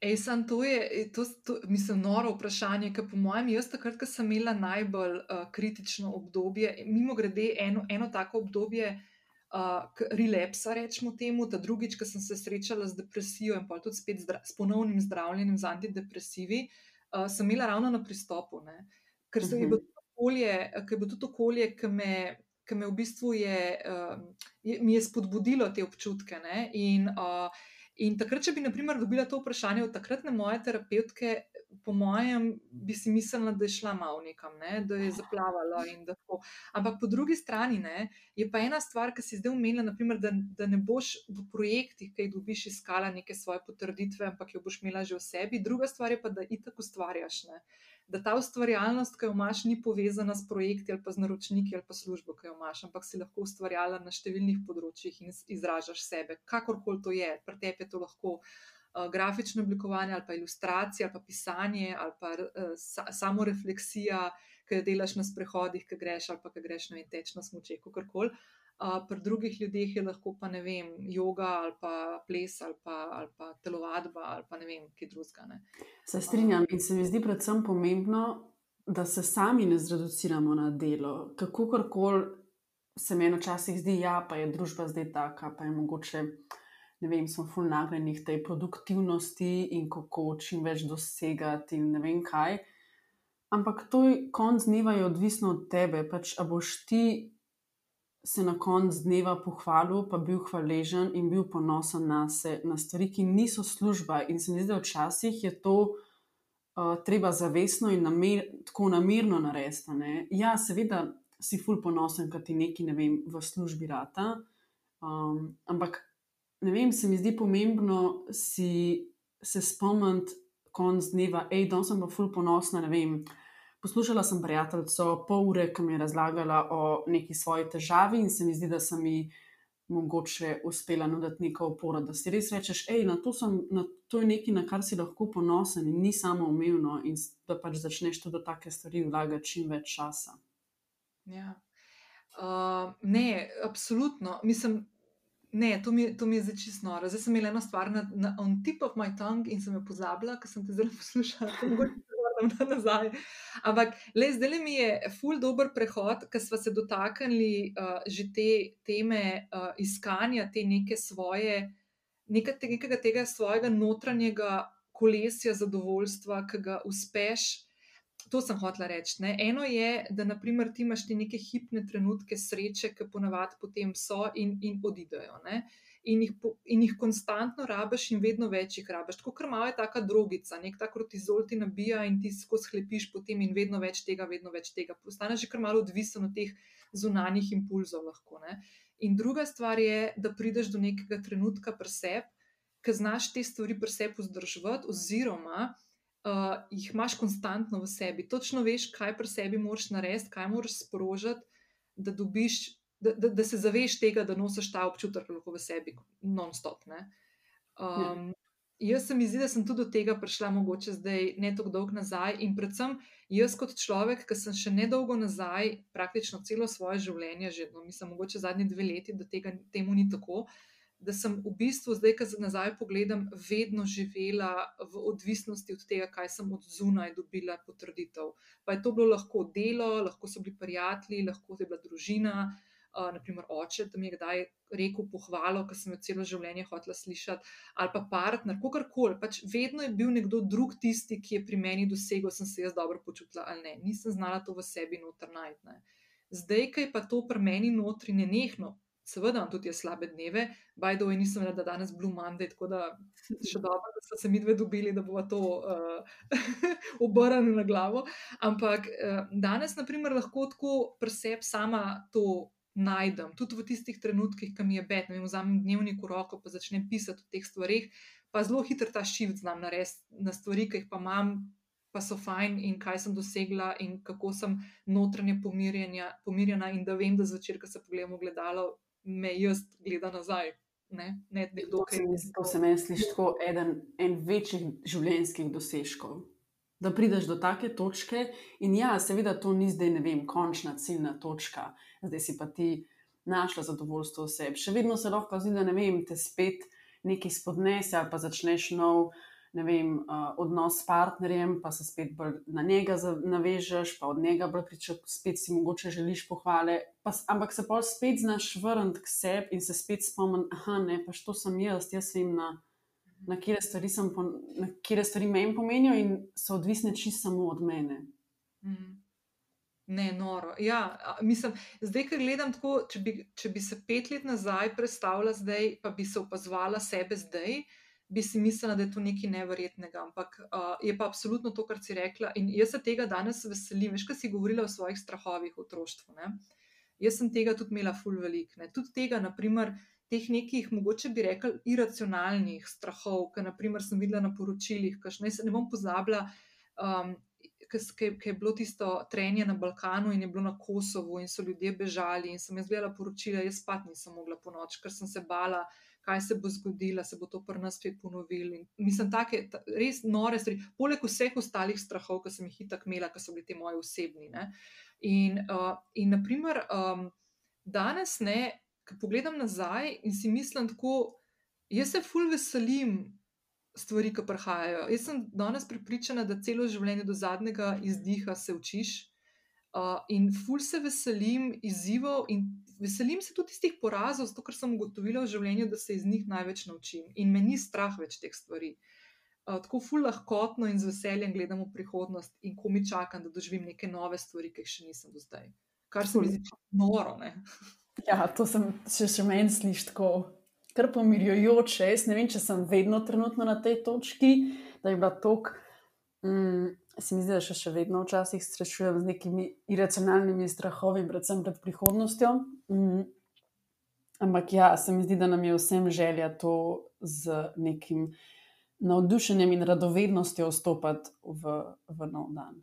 Ej, sam to je, to, to, mislim, noro vprašanje, ker po mojem, jaz takrat, ko sem imela najbolj uh, kritično obdobje, mimo grede, eno, eno tako obdobje uh, relapsa, rečemo temu, da drugič, ko sem se srečala z depresijo in pa tudi spet s ponovnim zdravljenjem z antidepresivi, uh, sem imela ravno na pristopu, ne? ker se uh -huh. je bilo tudi okolje, ki me. Ki me v bistvu je, je, je spodbudilo te občutke. In, uh, in takrat, če bi, na primer, dobila to vprašanje od takratne moje terapeutke, po mojem, bi si mislila, da je šla malo nekam, ne? da je zaplavala. Ampak po drugi strani ne, je pa ena stvar, ki si zdaj umenila, naprimer, da, da ne boš v projektih, ki jih dobiš, iskala neke svoje potrditve, ampak jo boš imela že v sebi. Druga stvar je pa, da itak ustvarjaš. Ne? Da ta ustvarjalnost, ki jo imaš, ni povezana s projekti ali pa z naročniki ali pa službo, ki jo imaš, ampak si lahko ustvarjala na številnih področjih in izražaš sebe, kakorkoli to je, pri tebi je to lahko. Eh, grafično oblikovanje ali pa ilustracija ali pa pisanje ali pa uh, sa, samo refleksija, ki jo delaš na sprehodih, ki greš ali pa ki greš na teč na smoče, kakorkoli. Uh, pri drugih ljudeh je lahko pa ne vem, yoga ali pa ples ali pa, ali pa telovadba ali pa ne vem, kaj drugega. Se strinjam in se mi zdi predvsem pomembno, da se sami ne zreduciramo na delo. Kako koli se meni včasih zdi, ja, pa je družba zdaj taka, pa je mogoče ne vem, smo ful nagnjeni k tej produktivnosti in kako čim več dosegati in ne vem kaj. Ampak to je konc dneva je odvisno od tebe. Pač, a boš ti se na konc dneva pohvalil, pa bil hvaležen in bil ponosen na se, na stvari, ki niso služba. In se mi zdi, da včasih je to uh, treba zavestno in namer, tako namerno narediti. Ja, seveda si ful ponosen, kad ti neki, ne vem, v službi rata. Um, ampak ne vem, se mi zdi pomembno si se spomniti, konc dneva, hej, danes sem pa ful ponosna, ne vem. Poslušala sem prijateljico pol ure, ki mi je razlagala o neki svoji težavi, in se mi zdi, da sem ji mogoče uspela nuditi neko oporo, da si res rečeš, hej, na, na to je nekaj, na kar si lahko ponosen in ni samo umevno, in da pač začneš tudi take stvari vlagati čim več časa. Ja. Uh, ne, absolutno. Mislim, Ne, to mi, to mi je zdaj čisto noro. Zdaj sem imela eno stvar na, na on tip of my tongue in sem jo pozabila, ker sem te zelo poslušala, tako se nazaj. Ampak le, zdaj mi je ful dobr prehod, ker smo se dotaknili uh, že te teme uh, iskanja te neke svoje, neka, nekega tega svojega notranjega kolesja zadovoljstva, ki ga uspeš to sem hotela reči. Ne. Eno je, da naprimer, ti imaš ti neke hipne trenutke sreče, ki ponavadi potem so in, in odidejo. In jih, in jih konstantno rabiš, in vedno več jih rabiš. Tako malo je ta drogica, nek ta kortizol ti nabija in ti skozi sklepiš potem, in vedno več tega, vedno več tega. Postaneš že kar malo odvisen od teh zunanjih impulzov. Lahko, in druga stvar je, da prideš do nekega trenutka pri sebi, ki znaš te stvari pri sebi vzdrževati, oziroma uh, jih imaš konstantno v sebi. Točno veš, kaj pri sebi moraš narediti, kaj moraš sprožiti, da, dobiš, da, da, da se zaveš tega, da nosiš ta občutek v sebi, non-stop. Um, ja. Jaz se mi zdi, da sem tudi do tega prišla, mogoče zdaj ne tako dolgo nazaj. In predvsem jaz, kot človek, ki sem še nedolgo nazaj, praktično celo svoje življenje, že no, mislim, mogoče zadnji dve leti, da tega, temu ni tako. Da sem v bistvu zdaj, ko se nazaj pogledam, vedno živela v odvisnosti od tega, kaj sem od zunaj dobila potrditev. Pa je to bilo lahko delo, lahko so bili prijatelji, lahko je bila družina, uh, naprimer oče, da mi je kdaj rekel pohvalo, ker sem jo celo življenje hotela slišati, ali pa partner, kakorkoli. Pač vedno je bil nekdo drug tisti, ki je pri meni dosegel, sem se jaz dobro počutila ali ne. Nisem znala to v sebi noter najti. Zdaj, ki je pa to pri meni notri nenehno, seveda imam tudi slabe dneve, the way, nisem rada danes Blue Monday, tako da še [LAUGHS] dobro, da smo se mi dve dobili, da bomo to [LAUGHS] uh, obrnili na glavo. Ampak uh, danes, na primer, lahko tako preseb sama to. Najdem tudi v tistih trenutkih, ki mi je bed, da mi vzamem dnevnik v roko, pa začnem pisati o teh stvarih, pa zelo hitro ta šift znam narediti na stvari, ki jih pa imam, pa so fajn in kaj sem dosegla, in kako sem notranje pomirjena, in da vem, da zvečer, ko se pogledam v gledalo, me jaz gleda nazaj. Ne, ne, to, se mi, to se meni sliši kot eden, en večjih življenjskih dosežkov. Da prideš do take točke, in ja, seveda, to ni zdaj, ne vem, končna ciljna točka, zdaj si pa ti našla zadovoljstvo v sebi. Še vedno se lahko zdi, da ne vem, te spet nekaj spodnese, ali pa začneš nov ne vem, uh, odnos s partnerjem, pa se spet na njega navežeš, pa od njega pričakuješ, spet si mogoče želiš pohvale. Pa, ampak se pa spet znaš vrniti k sebi in se spet spomniš, da ne, pa što sem jaz, jaz vem, na, na kire stvari, stvari meni pomenijo in so odvisne čisto samo od mene. Mm. Ne, noro. Ja, mislim, zdaj, ko gledam tako, če bi, če bi se pet let nazaj predstavljala, zdaj pa bi se opazovala sebe zdaj, uh, bi si mislila, da je to nekaj nevrjetnega. Ampak uh, je pa absolutno to, kar si rekla. In jaz se tega danes veselim. Veš, kaj si govorila o svojih strahovih otroštvu. Ne? Jaz sem tega tudi imela ful velik. Ne? Tudi tega, naprimer, teh nekih, mogoče bi rekla, iracionalnih strahov, ki naprimer, sem videla na poročilih, kaj ne, ne bom pozabila. Um, Ker je bilo tisto trenje na Balkanu in je bilo na Kosovu, in so ljudje bežali, in sem jaz gledala poročila, jaz pa nisem mogla po noč, ker sem se bala, kaj se bo zgodilo, se bo to pri nas spet ponovilo. Mislim, da je res nore stvari, poleg vseh ostalih strahov, ki sem jih itak imela, ki so bili ti moji osebni. Ne? In, uh, in naprimer, um, danes, ne, ko pogledam nazaj in si mislim tako, jaz se ful veselim. Stvari, ki prihajajo. Jaz sem danes pripričana, da celo življenje do zadnjega izdiha se učiš, uh, in ful se veselim izzivov, in veselim se tudi tistih porazov, zato ker sem ugotovila v življenju, da se iz njih največ naučim in me ni strah več teh stvari. Uh, tako ful lahkotno in z veseljem gledam v prihodnost in ko mi čakam, da doživim neke nove stvari, ki jih še nisem do zdaj. Kar se mi zdi noro. Ja, to sem še, še meni slišal tako. Kar pomirjujoče, jaz ne vem, če sem vedno trenutno na tej točki, da je bila tok. Mm, se mi zdi, da še, še vedno včasih srečujem z nekimi iracionalnimi strahovi, predvsem pred prihodnostjo. Mm. Ampak ja, se mi zdi, da nam je vsem želja to z nekim navdušenjem in radovednostjo vstopiti v, v nov dan.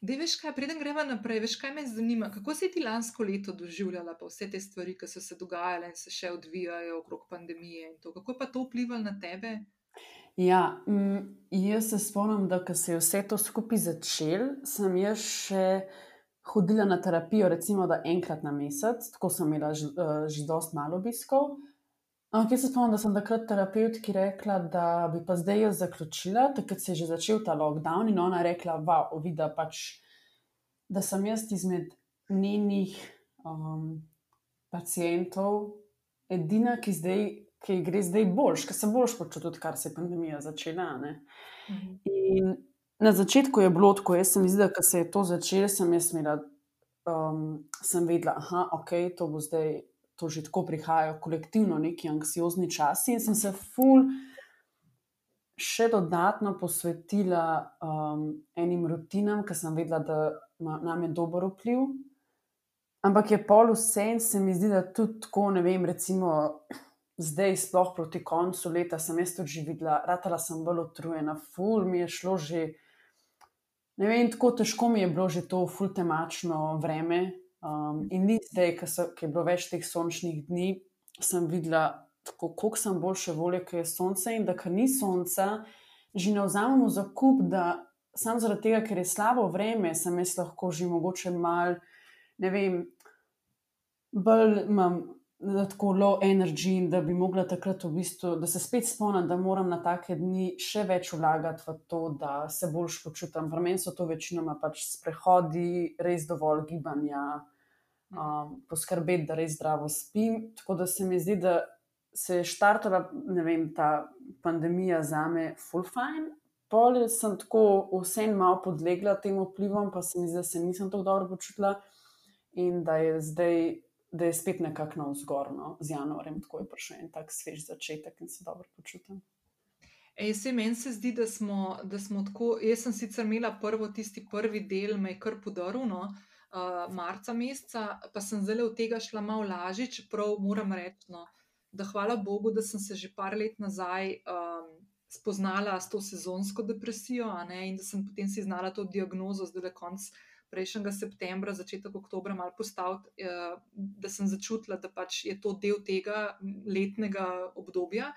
Da, veš kaj, preden gremo naprej, veš kaj me zanima, kako si ti lansko leto doživljala pa vse te stvari, ki so se dogajale in se še odvijajo okrog pandemije in to. Kako je pa to vplivalo na tebe? Ja, m, jaz se spomnim, da ko se je vse to skupaj začel, sem jaz še hodila na terapijo, recimo, enkrat na mesec, tako sem imela že, uh, že dosti malo obiskov. Ampak jaz se spomnim, da sem takrat terapeutki rekla, da bi pa zdaj jaz zaključila, takrat se je že začel ta lockdown in ona je rekla, wow, vidi, pač, da sem jaz izmed njenih um, pacijentov edina, ki, zdaj, ki gre zdaj boljš, ker se boljš počuti, kar se je pandemija začela. Mhm. In na začetku je bilo tako, jaz sem videla, da se je to začelo, sem jaz imela, um, sem vedela, da okay, to bo zdaj, to že tako prihajajo kolektivno neki anksiozni časi in sem se ful. Še dodatno posvetila um, enim rutinam, ker sem vedela, da ima nam je dober vpliv. Ampak je pol vse in se mi zdi, da tudi tako, ne vem, recimo zdaj, sploh proti koncu leta, sem jaz tudi videla, ratala sem bolj utrujena, ful mi je šlo že. Ne vem, tako težko mi je bilo že to fultemačno vreme. Um, in ni zdaj, ki je bilo več teh sončnih dni, sem videla, kako sem boljše volje, ker je sonce in da kar ni sonca, že ne vzamemo za kup, da samo zaradi tega, ker je slabo vreme, sem jaz lahko že mogoče mal, ne vem, bolj imam tako low energy, da bi mogla takrat v bistvu, da se spet spomnim, da moram na take dni še več vlagati v to, da se boljš počutim. Za meni so to večinoma pač sprehodi, res dovolj gibanja, um, poskrbeti, da res zdravo spim. Tako da se mi zdi, da se je štartala vem, ta pandemija za me full fine. Pol sem tako vsem malo podlegla tem vplivom, pa se mi zdi, da se nisem tako dobro počutila in da je zdaj da je spet nekako na vzgorno z januarjem, tako je prišel en tak svež začetek in se dobro počutim. Ej, se meni se zdi, da smo, da smo tako. Jaz sem sicer imela prvo, tisti prvi del, me je kar podaril, no, uh, marca meseca, pa sem zelo od tega šla malo lažje, čeprav moram reči, no, da hvala Bogu, da sem se že par let nazaj um, spoznala s to sezonsko depresijo ne, in da sem potem si znala to diagnozo, zdaj le konc prejšnjega septembra, začetek oktobra, malo postaviti, eh, da sem začutila, da pač je to del tega letnega obdobja,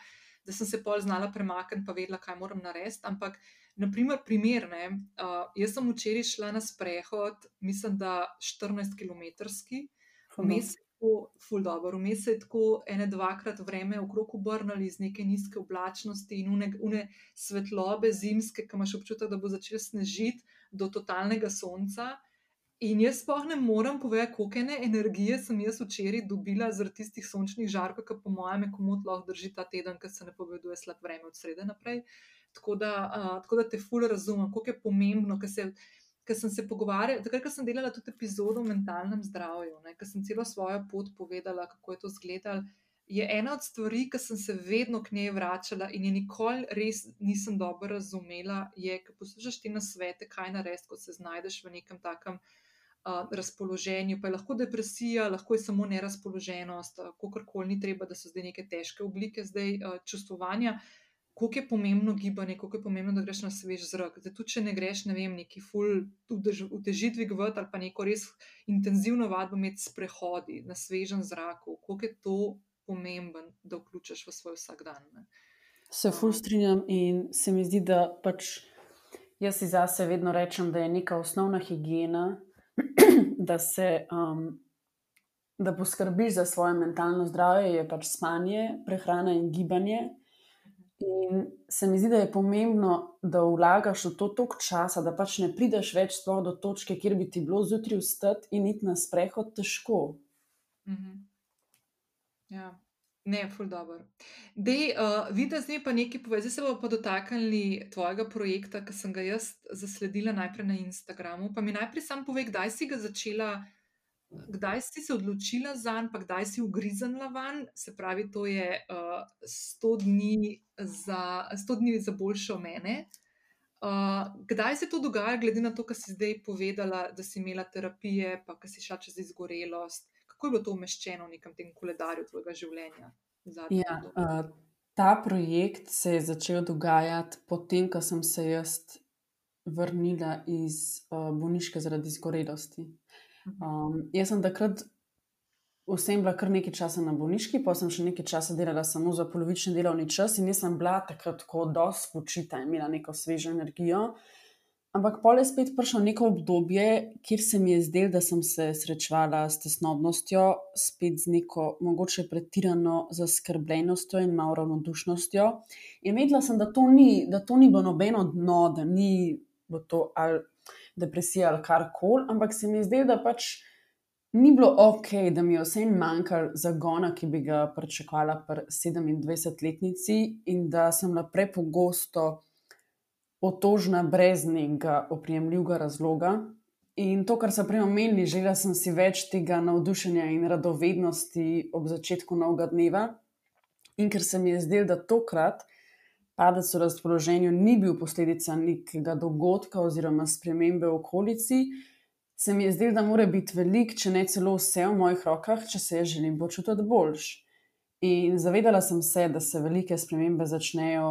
da sem se pol znala premakniti, pa vedela, kaj moram narediti. Ampak, naprimer, primer, ne, uh, jaz sem včeraj šla na sprehod, mislim, da 14 km, vmes je tako, ful dobro, vmes je tako ene dvakrat vreme okrog obrnili iz neke nizke oblačnosti in une, une svetlobe zimske, ki imaš občutek, da bo začel snežiti do totalnega sonca. In jaz sploh ne morem povedati, koliko ene energije sem jaz včeraj dobila zaradi tistih sončnih žarkov, ki po mojem komod lahko drži ta teden, ker se ne poveduje slab vreme od srede naprej. Tako da, uh, tako da te ful razumem, koliko je pomembno, ker se. Ker sem se pogovarjala, takrat, ko sem delala tudi epizodo o mentalnem zdravju, ker sem celo svojo pot povedala, kako je to izgledalo, je ena od stvari, ki sem se vedno k njej vračala in je nikoli res nisem dobro razumela, je, ker poslušaš ti na svete, kaj narediti, ko se znajdeš v nekem takem uh, razpoloženju. Pa je lahko depresija, lahko je samo nerazpoloženost, uh, kakorkoli ni treba, da so zdaj neke težke oblike zdaj, uh, čustvovanja. Kako je pomembno gibanje, kako je pomembno, da greš na svež zrak. Zdaj, tudi če ne greš, ne vem, neki full utežitvi gvot ali pa neko res intenzivno vadbo med sprehodi na svežem zraku, koliko je to pomemben, da vključiš v svoj vsakdan. Ne. Se frustriram in se mi zdi, da pač jaz si zase vedno rečem, da je neka osnovna higiena, [CLEARS THROAT] da se. Um, Da poskrbiš za svoje mentalno zdravje, je pač spanje, prehrana in gibanje. In se mi zdi, da je pomembno, da vlagaš v to toliko časa, da pač ne prideš več do točke, kjer bi ti bilo zjutraj vstati in iti na sprehod težko. Mm -hmm. Ja, ne, ful dobro. Dej, uh, vidi, zdaj pa nekaj povej. Zdaj se bomo pa dotaknili tvojega projekta, ki sem ga jaz zasledila najprej na Instagramu. Pa mi najprej sam povej, kdaj si ga začela, kdaj si se odločila za njega, pa kdaj si ugriznila van. Se pravi, to je uh, 100, dni za, 100 dni za boljšo mene. Uh, kdaj se to dogaja, glede na to, kar si zdaj povedala, da si imela terapije, pa kar si šla čez izgorelost? kako je bilo to umeščeno v nekem tem koledarju tvojega življenja? Ja, uh, ta projekt se je začel dogajati potem, ko sem se jaz vrnila iz uh, bolniške zaradi izgorelosti. Um, jaz sem takrat vsem bila kar nekaj časa na bolniški, pa sem še nekaj časa delala samo za polovični delovni čas in nisem bila takrat tako dosti spočita in imela neko svežo energijo. Ampak pol je spet prišlo neko obdobje, kjer se mi je zdelo, da sem se srečevala s tesnobnostjo, spet z neko mogoče pretirano zaskrbljenostjo in malo ravnodušnostjo. In vedela sem, da to ni, da to ni bilo nobeno dno, da ni bilo to ali depresija ali kar koli, ampak se mi je zdelo, da pač ni bilo ok, da mi je vsem manjkalo zagona, ki bi ga pričakovala pri 27-letnici, in da sem bila prepogosto otožna brez nekega oprijemljivega razloga. In to, kar so prej omenili, želela sem si več tega navdušenja in radovednosti ob začetku novega dneva. In ker se mi je zdelo, da tokrat padec v razpoloženju ni bil posledica nekega dogodka oziroma spremembe v okolici, se mi je zdelo, da mora biti velik, če ne celo vse v mojih rokah, če se želim počutiti boljš. In zavedala sem se, da se velike spremembe začnejo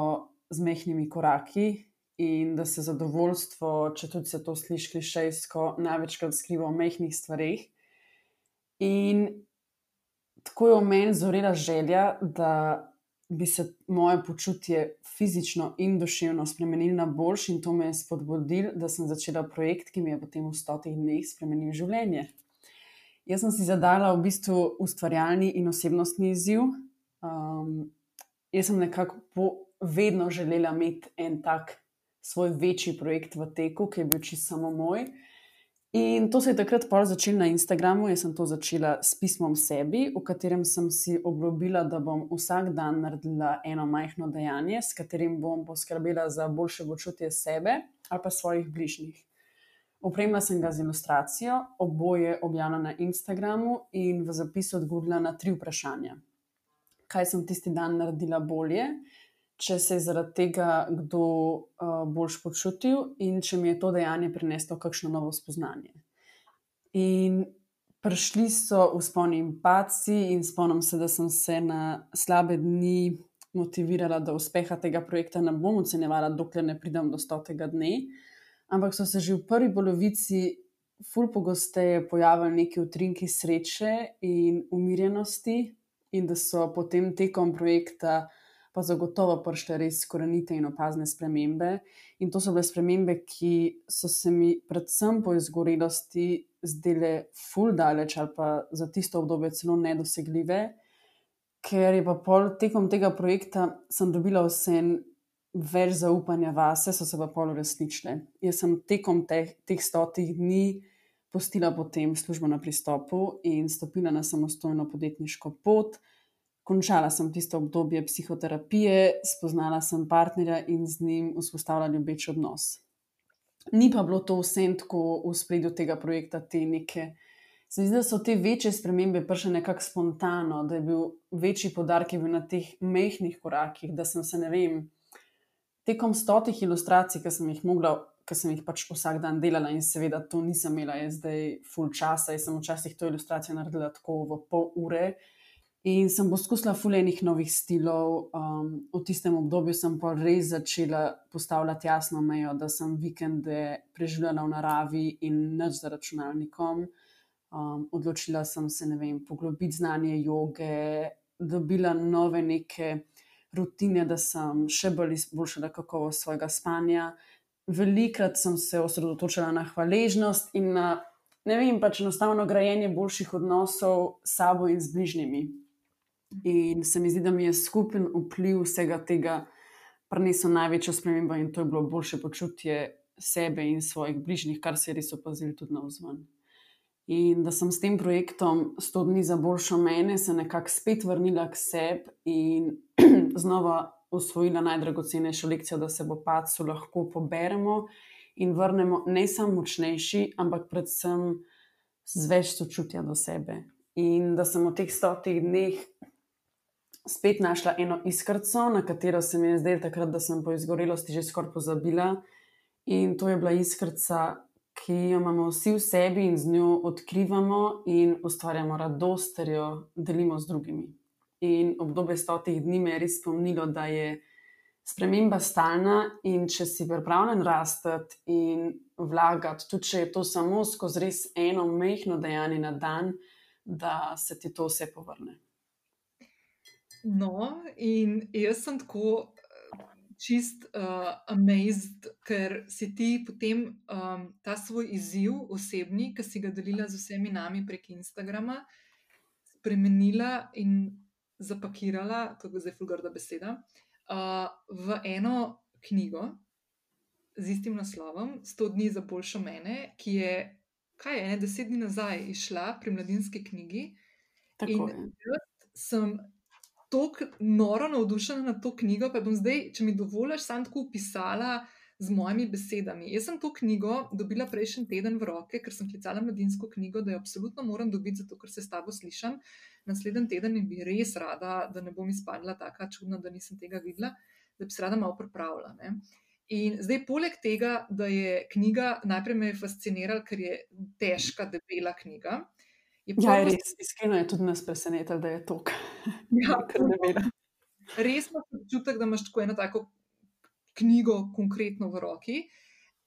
z mehkimi koraki in da se zadovoljstvo, če tudi se to sliši klišejsko, največkrat skriva v mehkih stvarih. In tako je v meni zorela želja, da bi se moje počutje fizično in duševno spremenilo na boljši, in to me je spodbudilo, da sem začela projekt, ki mi je potem v stotih dneh spremenil življenje. Jaz sem si zadala v bistvu ustvarjalni in osebnostni izziv. Um, jaz sem nekako vedno želela imeti en tak svoj večji projekt v teku, ki je bil čisto samo moj. In to se je takrat začelo na Instagramu. Jaz sem to začela s pismom sebi, v katerem sem si obljubila, da bom vsak dan naredila eno majhno dejanje, s katerim bom poskrbela za boljše počutje sebe ali pa svojih bližnjih. Opremila sem ga z ilustracijo, oboje objavila na Instagramu in v zapisu odgovorila na tri vprašanja. Kaj sem tisti dan naredila bolje, če se je zaradi tega kdo uh, bolj počutil in če mi je to dejanje prineslo kakšno novo spoznanje. In prišli so vzponi in paci, in spomnim se, da sem se na slabe dni motivirala, da uspeha tega projekta ne bom ocenjevala, dokler ne pridem do stotega dne. Ampak so se že v prvi polovici. Ful pogosteje pojavili neki utrinki sreče in umirjenosti, in da so potem tekom projekta uh, pa zagotovo prišle res korenite in opazne spremembe. In to so bile spremembe, ki so se mi, predvsem po izgorelosti, zdele ful daleč ali pa za tisto obdobje celo nedosegljive, ker je pa pol tekom tega projekta sem dobila vse več zaupanja vase, so se pa pol resnične. Jaz sem tekom teh, teh stotih dni. Postila potem službo na pristopu in stopila na samostojno podjetniško pot, končala sem tisto obdobje psihoterapije, spoznala sem partnerja in z njim vzpostavila ljubeč odnos. Ni pa bilo to vse tako v spredju tega projekta, te neke. Se mi zdi, da so te večje spremembe prišle nekako spontano, da je bil večji podarek na teh mehkih korakih, da sem se, ne vem, tekom stotih ilustracij, ki sem jih mogla, ki sem jih pač vsak dan delala in seveda to nisem imela, je zdaj full časa, jaz sem včasih to ilustracijo naredila tako v pol ure. In sem poskusila fulejnih novih stilov. Um, v tistem obdobju sem pa res začela postavljati jasno mejo, da sem vikende preživljala v naravi in nič za računalnikom. Um, odločila sem se, ne vem, poglobiti znanje joge, dobila nove neke rutine, da sem še bolj izboljšala kakovost svojega spanja. Velikrat sem se osredotočila na hvaležnost in na, ne vem, pač enostavno grajenje boljših odnosov s sabo in z bližnjimi. In se mi zdi, da mi je skupen vpliv vsega tega prinesel največjo spremembo in to je bilo boljše počutje sebe in svojih bližnjih, kar se je res opazil tudi na vzven. In da sem s tem projektom 100 dni za boljšo mene, se nekako spet vrnila k sebi in [CLEARS THROAT] znova usvojila najdragocenejšo lekcijo, da se bo pacu lahko poberemo in vrnemo ne samo močnejši, ampak predvsem z več sočutja do sebe. In da sem v teh stotih dneh spet našla eno iskrco, na katero se mi je zdelo takrat, da sem po izgorelosti že skoraj pozabila. In to je bila iskrca, ki jo imamo vsi v sebi in z njo odkrivamo in ustvarjamo radost, ter jo delimo z drugimi. In obdobje stotih dni me je res spomnilo, da je sprememba stalna in če si pripravljen rasti in vlagati, tudi če je to samo skozi res eno mehko dejanje na dan, da se ti to vse povrne. No, in jaz sem tako čist uh, amazed, ker si ti potem um, ta svoj izziv, osebni, ki si ga delila z vsemi nami prek Instagrama, spremenila in zapakirala, to je zdaj fulgarda beseda, uh, v eno knjigo z istim naslovom, 100 dni za boljšo mene, ki je, kaj je, ne, deset dni nazaj išla pri mladinski knjigi. Tako in jaz sem tako noro navdušena nad to knjigo, pa bom zdaj, če mi dovoliš, sam tako opisala z mojimi besedami. Jaz sem to knjigo dobila prejšnji teden v roke, ker sem klicala mladinsko knjigo, da jo absolutno moram dobiti, zato ker se s tabo slišam. Naslednji teden bi res rada, da ne bom izpadla tako čudna, da nisem tega videla, da bi se rada malo pripravila. Ne? In zdaj, poleg tega, da je knjiga, najprej me je fascinirala, ker je težka, debela knjiga. Ja, je res, iskreno je tudi nas presenetilo, da je to, [LAUGHS] ja, [LAUGHS] kar ne vem. Res imaš občutek, da imaš tako eno tako knjigo, konkretno v roki.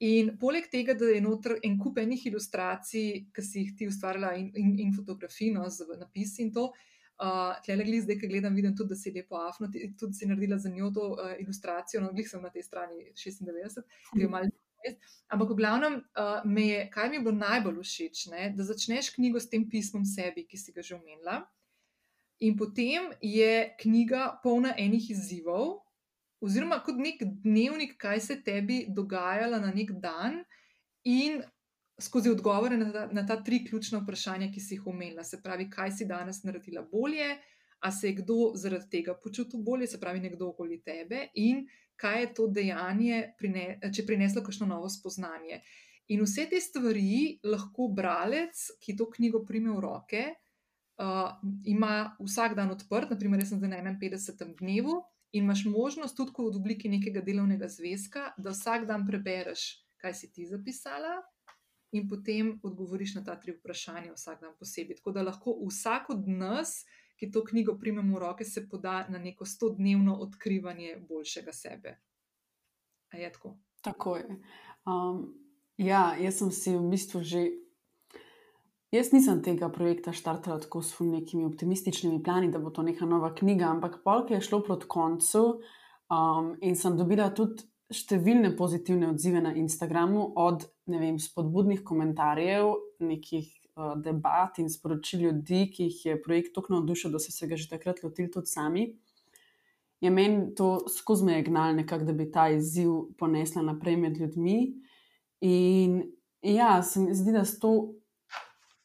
In poleg tega, da je noter en kup enih ilustracij, ki si jih ti ustvarjala, in, in, in fotografij, no, z napisi in to. Uh, Tle le zdaj, ki gledam, vidim tudi, da si lepo afno, tudi si naredila za njo to uh, ilustracijo, no, glih sem na tej strani 96, ki je malo Ampak, v glavnem, uh, je, kaj mi bo najbolj všeč, ne? da začneš knjigo s tem pismom sebi, ki si ga že omenila. In potem je knjiga polna enih izzivov, oziroma kot nek dnevnik, kaj se tebi dogajalo na nek dan, in skozi odgovore na ta, na ta tri ključna vprašanja, ki si jih omenila. Se pravi, kaj si danes naredila bolje, a se je kdo zaradi tega počutil bolje, se pravi, nekdo okoli tebe, in kaj je to dejanje, če prineslo kakšno novo spoznanje. In vse te stvari lahko bralec, ki to knjigo prime v roke, uh, ima vsak dan odprt, naprimer, jaz sem zdaj na 51. dnevu in imaš možnost tudi v obliki nekega delovnega zvezka, da vsak dan prebereš, kaj si ti zapisala. In potem odgovoriš na ta tri vprašanja, vsak dan posebej. Tako da lahko vsak od nas, uh, ki to knjigo primemo v roke, se poda na neko stodnevno odkrivanje boljšega sebe. A je tako? Tako je. Um, ja, jaz sem si v bistvu že. Jaz nisem tega projekta štartala tako s nekimi optimističnimi plani, da bo to neka nova knjiga, ampak polk je šlo proti koncu um, in sem dobila tudi številne pozitivne odzive na Instagramu, od vem, spodbudnih komentarjev, nekih uh, debat in sporočil ljudi, ki jih je projekt tako navdušil, da so se ga že takrat lotili tudi sami. Je meni to skozi me gnalo, nekako, da bi ta izziv ponesla naprej med ljudmi. In ja, se mi zdi, da s to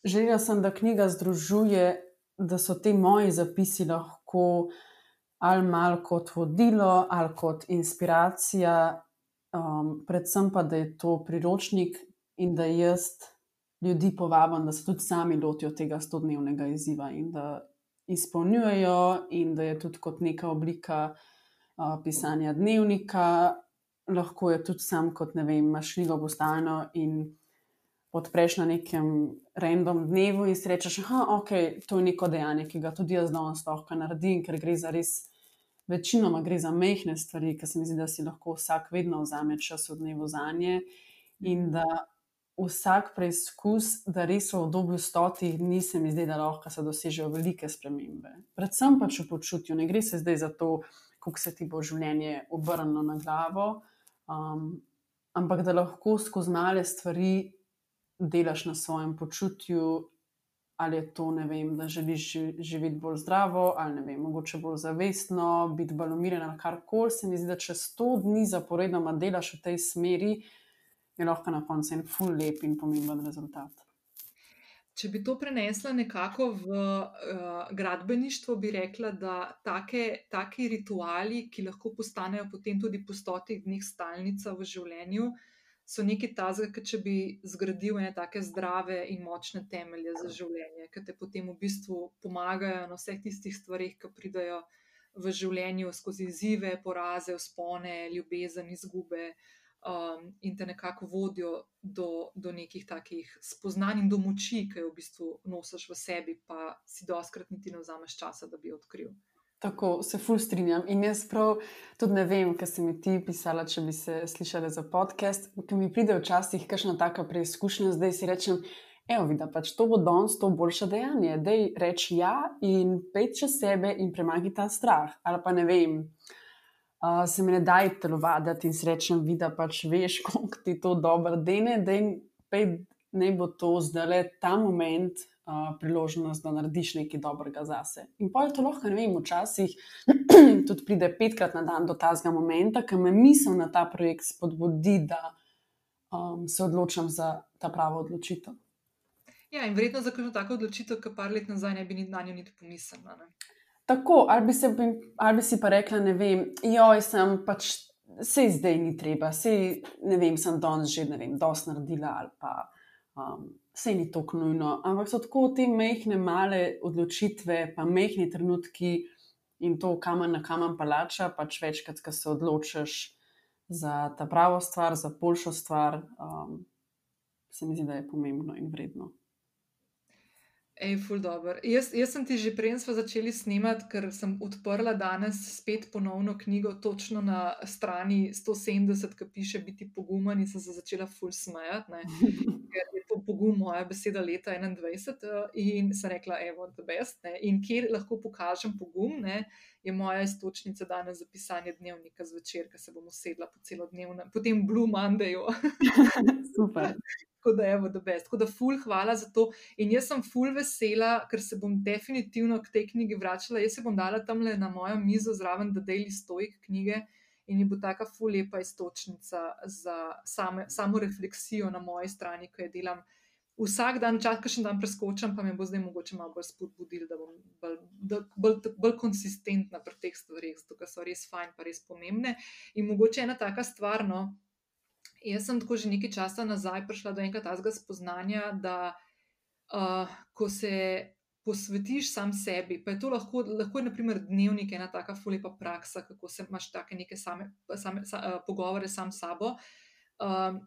želela sem, da knjiga združuje, da so ti moji zapisi lahko ali malo kot vodilo, ali kot inspiracija, um, predvsem pa, da je to priročnik in da jaz ljudi povabim, da se tudi sami lotijo tega stodnevnega izziva in da izpolnjujejo, in da je tudi kot neka oblika uh, pisanja dnevnika, lahko je tudi sam, kot ne vem, imaš knjigo postalno in odpreš na nekem random dnevu in si rečeš, da okay, to je neko dejanje, ki ga tudi jaz danes lahko naredim, ker gre za res. Večinoma gre za mehke stvari, ki se mi zdi, da si lahko vsak vedno vzame čas v dnevu za nje, in da vsak preizkus, da res v obdobju stotih dni se mi zdi, da lahko se dosežejo velike spremembe. Predvsem pač v počutju, ne gre se zdaj za to, kako se ti bo življenje obrnilo na glavo, um, ampak da lahko skozi male stvari delaš na svojem počutju. Ali je to, vem, da želiš živeti bolj zdravo, ali ne vem, mogoče bolj zavestno, biti bolj umirjen ali karkoli. Se mi zdi, da če sto dni zaporedoma delaš v tej smeri, je lahko na koncu en ful lep in pomemben rezultat. Če bi to prenesla nekako v uh, gradbeništvo, bi rekla, da take, take rituali, ki lahko postanejo potem tudi po stotih dneh stalnica v življenju, so nekaj tazga, če bi zgradil ene take zdrave in močne temelje za življenje, ki te potem v bistvu pomagajo na vseh tistih stvarih, ki pridajo v življenju skozi izzive, poraze, spone, ljubezen, izgube. Uh, um, in te nekako vodijo do, do nekih takih spoznanj in do moči, ki jo v bistvu nosiš v sebi, pa si doskrat niti ne vzameš časa, da bi odkril. Tako se ful strinjam. In jaz prav tudi ne vem, kaj si mi ti pisala, če bi se slišala za podcast. Ker mi pride včasih kakšna taka preizkušnja, zdaj si rečem, evo, vidi, pač to bo danes to boljše dejanje. Dej reči ja in pej čez sebe in premagi ta strah. Ali pa ne vem, uh, se mi ne daj telovaditi in si rečem, vidi, pač veš, [LAUGHS] koliko ti to dobro dene, da ne bo to zdaj le ta moment priložnost, da narediš nekaj dobrega zase. In pa je to lahko, ne vem, včasih [CLEARS THROAT] tudi pride petkrat na dan do tazga momenta, ki me misel na ta projekt spodbudi, da um, se odločam za ta pravo odločitev. Ja, in verjetno za kakšno tako odločitev, ki par let nazaj ne bi na njo niti pomislila. Tako, ali bi, se, ali bi si pa rekla, ne vem, joj, sem pač, se zdaj ni treba, se ne vem, sem danes že, ne vem, dosti naredila ali pa. Um, vse ni tako nujno, ampak so tako te mehke, male odločitve, pa mehki trenutki in to, kamen na kamen palača, pač večkrat, ko se odločiš za ta pravo stvar, za boljšo stvar, um, se mi zdi, da je pomembno in vredno. Ej, ful dobro. Jaz, jaz sem ti že prej smo začeli snemati, ker sem odprla danes spet ponovno knjigo, točno na strani 170, ki piše biti pogumen in sem se začela ful smejati, [LAUGHS] ker je pogum moja beseda leta 21 eh, in sem rekla, evo, the best. Ne? In kjer lahko pokažem pogum, ne? je moja istočnica danes za pisanje dnevnika zvečer, ker se bom usedla po celodnevnem, potem Blue Mondayu. [LAUGHS] Super. Tako da, evo, da best. Tako da, ful, hvala za to. In jaz sem ful vesela, ker se bom definitivno k tej knjigi vračala. Jaz se bom dala tam le na mojo mizo zraven, da deli stojk knjige in mi bo taka ful lepa istočnica za same, samo refleksijo na moji strani, ko jo delam. Vsak dan, čakaj še dan preskočam, pa me bo zdaj mogoče malo bolj spodbudil, da bom bolj, bolj, bolj, bolj konsistentna pri teh stvarih, zato so res fajn, pa res pomembne. In mogoče ena taka stvar, no, Jaz sem tako že nekaj časa nazaj prišla do enega tazga spoznanja, da uh, ko se posvetiš sam sebi, pa je to lahko, lahko je naprimer dnevnik ena taka fulepa praksa, kako se imaš take neke same, same sa, uh, pogovore sam s sabo. Uh,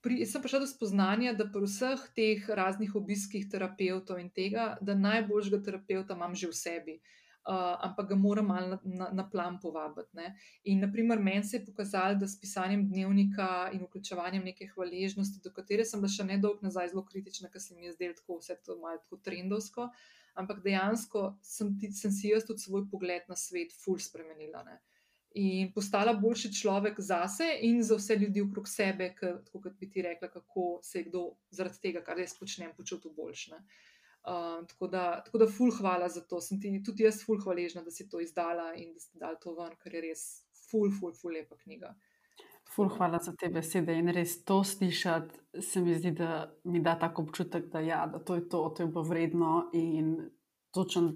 pri, sem prišla do spoznanja, da pri vseh teh raznih obiskih terapeutov in tega, da najboljšega terapeuta imam že v sebi. Uh, ampak ga moram malo na, na, na plan povabiti. Ne. In, naprimer, meni se je pokazalo, da s pisanjem dnevnika in vključevanjem neke hvaležnosti, do katere sem bila še nedolgo nazaj zelo kritična, ker se mi je zdelo tako vse to malo tako trendovsko, ampak dejansko sem, ti, sem si jaz tudi svoj pogled na svet ful spremenila. Ne. In postala boljši človek zase in za vse ljudi okrog sebe, kot bi ti rekla, kako se je kdo zaradi tega, kar jaz počnem, počutil boljši. Uh, tako, da, tako da, ful, hvala za to. Sem ti tudi jaz, ful, hvaležna, da si to izdala in da si dal to ven, ker je res, ful, ful, ful, lepa knjiga. Ful, hvala za te besede in res to slišati. Se mi zdi, da mi da tako občutek, da, ja, da to je to, to je bilo vredno in točno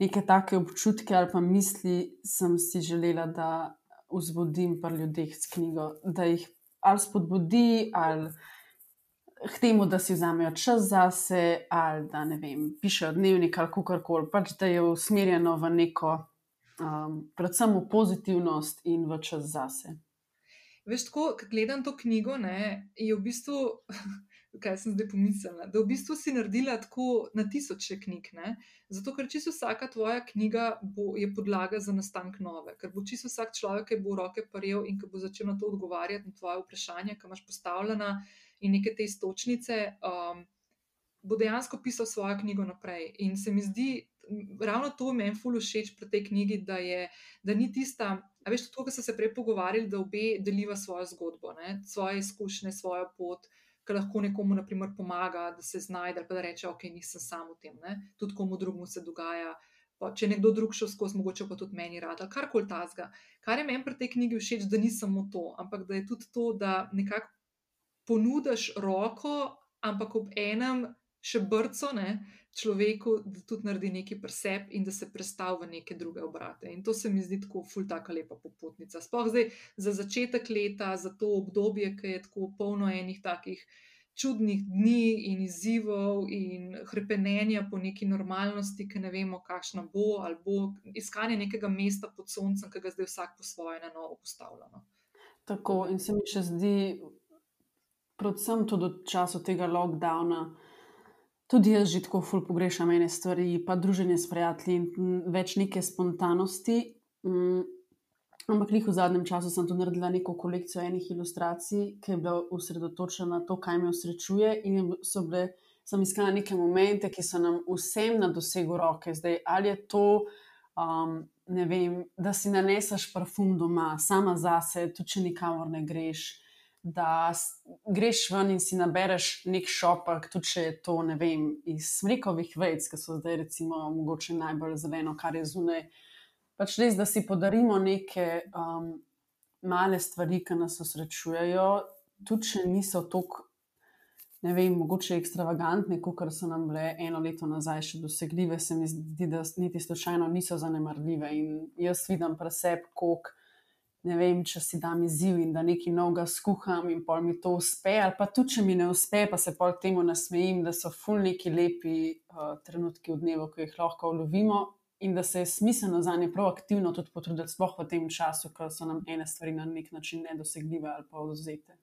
neke take občutke ali pa misli sem si želela, da vzbudim pri ljudeh s knjigo, da jih ali spodbudi ali k temu, da si vzamejo čas zase, ali da ne vem, pišejo dnevnik ali kar koli, pač da je usmerjeno v neko, um, predvsem v pozitivnost in v čas zase. Veš, tako, ko gledam to knjigo, ne, je v bistvu, [LAUGHS] kaj sem zdaj pomislila, da v bistvu si naredila tako na tisoče knjig. Ne? Zato, ker čisto vsaka tvoja knjiga bo, je podlaga za nastanek nove, ker bo čisto vsak človek, ki bo roke paril in ki bo začel na to odgovarjati na tvoje vprašanja, ki imaš postavljena in neke te istočnice, um, bo dejansko pisal svojo knjigo naprej. In se mi zdi, ravno to meni fulu všeč pri tej knjigi, da, je, da ni tista. A veš, to, kar so se prej pogovarjali, da obe deliva svojo zgodbo, ne? svoje izkušnje, svojo pot, ki lahko nekomu naprimer, pomaga, da se znajde ali pa da reče, ok, nisem sam v tem, ne? tudi komu drugemu se dogaja. Pa, če nekdo drug šel skozi, mogoče pa tudi meni rad, ali kar koli tazga. Kar je meni pri tej knjigi všeč, da ni samo to, ampak da je tudi to, da nekako ponudiš roko, ampak ob enem še brco ne, človeku, da tudi naredi nekaj preseb in da se predstavi v neke druge obrate. In to se mi zdi tako ful, tako lepa popotnica. Sploh zdaj za začetek leta, za to obdobje, ki je tako polno enih takih. Čudnih dni in izzivov, in krepenja po neki normalnosti, ki ne vemo, kakšna bo, ali bo iskanje nekega mesta pod soncem, ki ga zdaj vsak po svoje na novo postavlja. No. Tako in se mi še zdi predvsem tudi v času tega lockdowna, Tudi jaz že tako ful pogrešam ene stvari, pa druženje s prijatelji in več neke spontanosti. Mm, ampak v zadnjem času sem tu naredila neko kolekcijo enih ilustracij, ki je bila usredotočena na to, kaj me osrečuje. In so bile, sem iskala neke momente, ki so nam vsem na dosegu roke. Zdaj, ali je to, um, vem, da si naneseš parfum doma, sama zase, tudi če nikamor ne greš da greš ven in si nabereš nek šopek, tudi če je to vem, iz smrekovih vejc, ki so zdaj recimo mogoče najbolj zeleno, kar je zunaj. Pač res, da si podarimo neke um, male stvari, ki nas osrečujejo, tudi če niso tako. Ne vem, mogoče ekstravagantne, kot so nam bile eno leto nazaj, še dosegljive, se mi zdi, da niti slučajno niso zanemarljive. In jaz vidim preseb, koliko ne vem, če si dam izziv in da nekaj novega skuham in pol mi to uspe, ali pa tudi, če mi ne uspe, pa se pol temu nasmejim, da so ful neki lepi uh, trenutki v dnevu, ko jih lahko ulovimo in da se je smiselno za nje proaktivno tudi potruditi, sploh v tem času, ko so nam ene stvari na nek način nedosegljive ali pa vzete.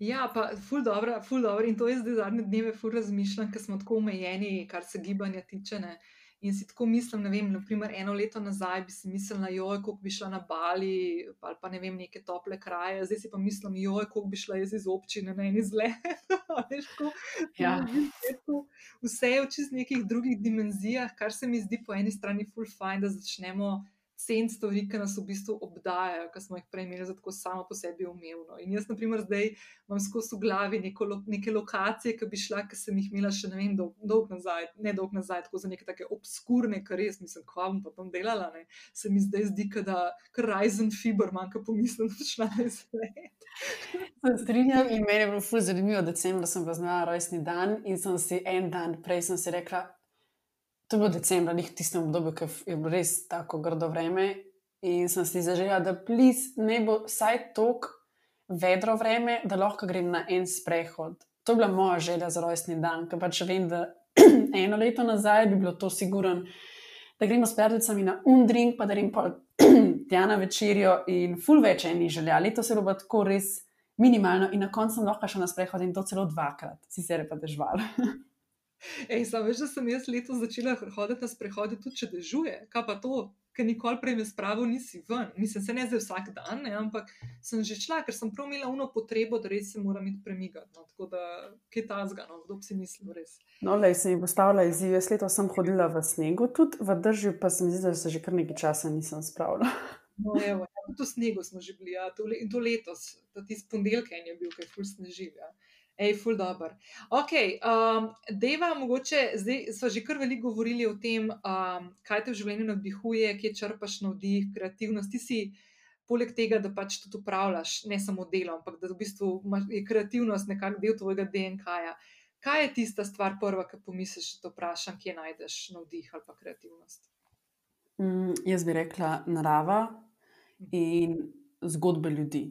Ja, pa ful dobro, ful dobro. In to je zdaj zadnje dneve, ful razmišljam, ker smo tako omejeni, kar se gibanja tiče. Ne. In si tako mislim, ne vem, naprimer, eno leto nazaj bi si mislila, joj, kako bi šla na Bali ali pa ne vem, neke tople kraje, zdaj si pa mislim, joj, kako bi šla jaz iz občine na en izlet. [LAUGHS] ja. Vse je v čist nekih drugih dimenzijah, kar se mi zdi po eni strani full fine, da začnemo ceniti stvari, ki nas v bistvu obdajajo, ki smo jih prej imeli za tako samo po sebi umevno. In jaz, na primer, zdaj imam skozi v glavi neko, neke lokacije, ki bi šla, ki sem jih imela še ne vem, dolg, dolg nazaj, ne dolg nazaj, tako za neke take obskurne, kar res mislim, kva bom pa tam delala. Ne. Se mi zdaj zdi, da kar Ryzen Fiber manjka pomislim, da šla na izlet. [LAUGHS] Strinjam in meni je bilo zelo zanimivo, da sem poznala rojstni dan in sem si en dan prej si rekla, To je bilo decembra, njih tistem obdobju, ki je bilo res tako grdo vreme. In sem si zaželjela, da plis, ne bo vsaj tako vedro vreme, da lahko grem na en sprehod. To je bila moja želja za rojstni dan, ker pač vem, da [CLEARS THROAT] eno leto nazaj bi bilo to siguren, da gremo s prijateljicami na undrink, pa da grem pa [CLEARS THROAT] tja na večerjo in ful več eni želja. Leto se bo tako res minimalno in na koncu sem lahko šla na sprehod in to celo dvakrat, sicer je pa težval. [LAUGHS] Ej, sam veš, da sem jaz letos začela hoditi na sprehode, tudi če dežuje. Kaj pa to, ker nikoli prej me spravo nisi ven. Mislim, se ne zdaj vsak dan, ne, ampak sem že šla, ker sem prav imela uno potrebo, da res se moram iti premigati. No, tako da, kaj ta zgano, kdo bi si mislil res. No, le se mi postavlja izziv. Jaz letos sem hodila v snegu, tudi v držju, pa se mi zdi, da se že kar nekaj časa nisem spravila. [LAUGHS] No, evo, ja, tudi v snegu smo že bili, ja, to, le, to letos, da ti spondelke je bil, kaj ful sneživ. Ja. Ej, ful dobr. Ok, um, deva, mogoče, zdaj smo že kar veliko govorili o tem, um, kaj te v življenju navdihuje, kje črpaš navdih, kreativnost. Ti si, poleg tega, da pač tudi upravljaš, ne samo delo, ampak da v bistvu je kreativnost nekako del tvojega DNK-ja. Kaj je tista stvar, prva, ki pomisliš, da vprašam, kje najdeš navdih ali pa kreativnost? Mm, jaz bi rekla narava in zgodbe ljudi.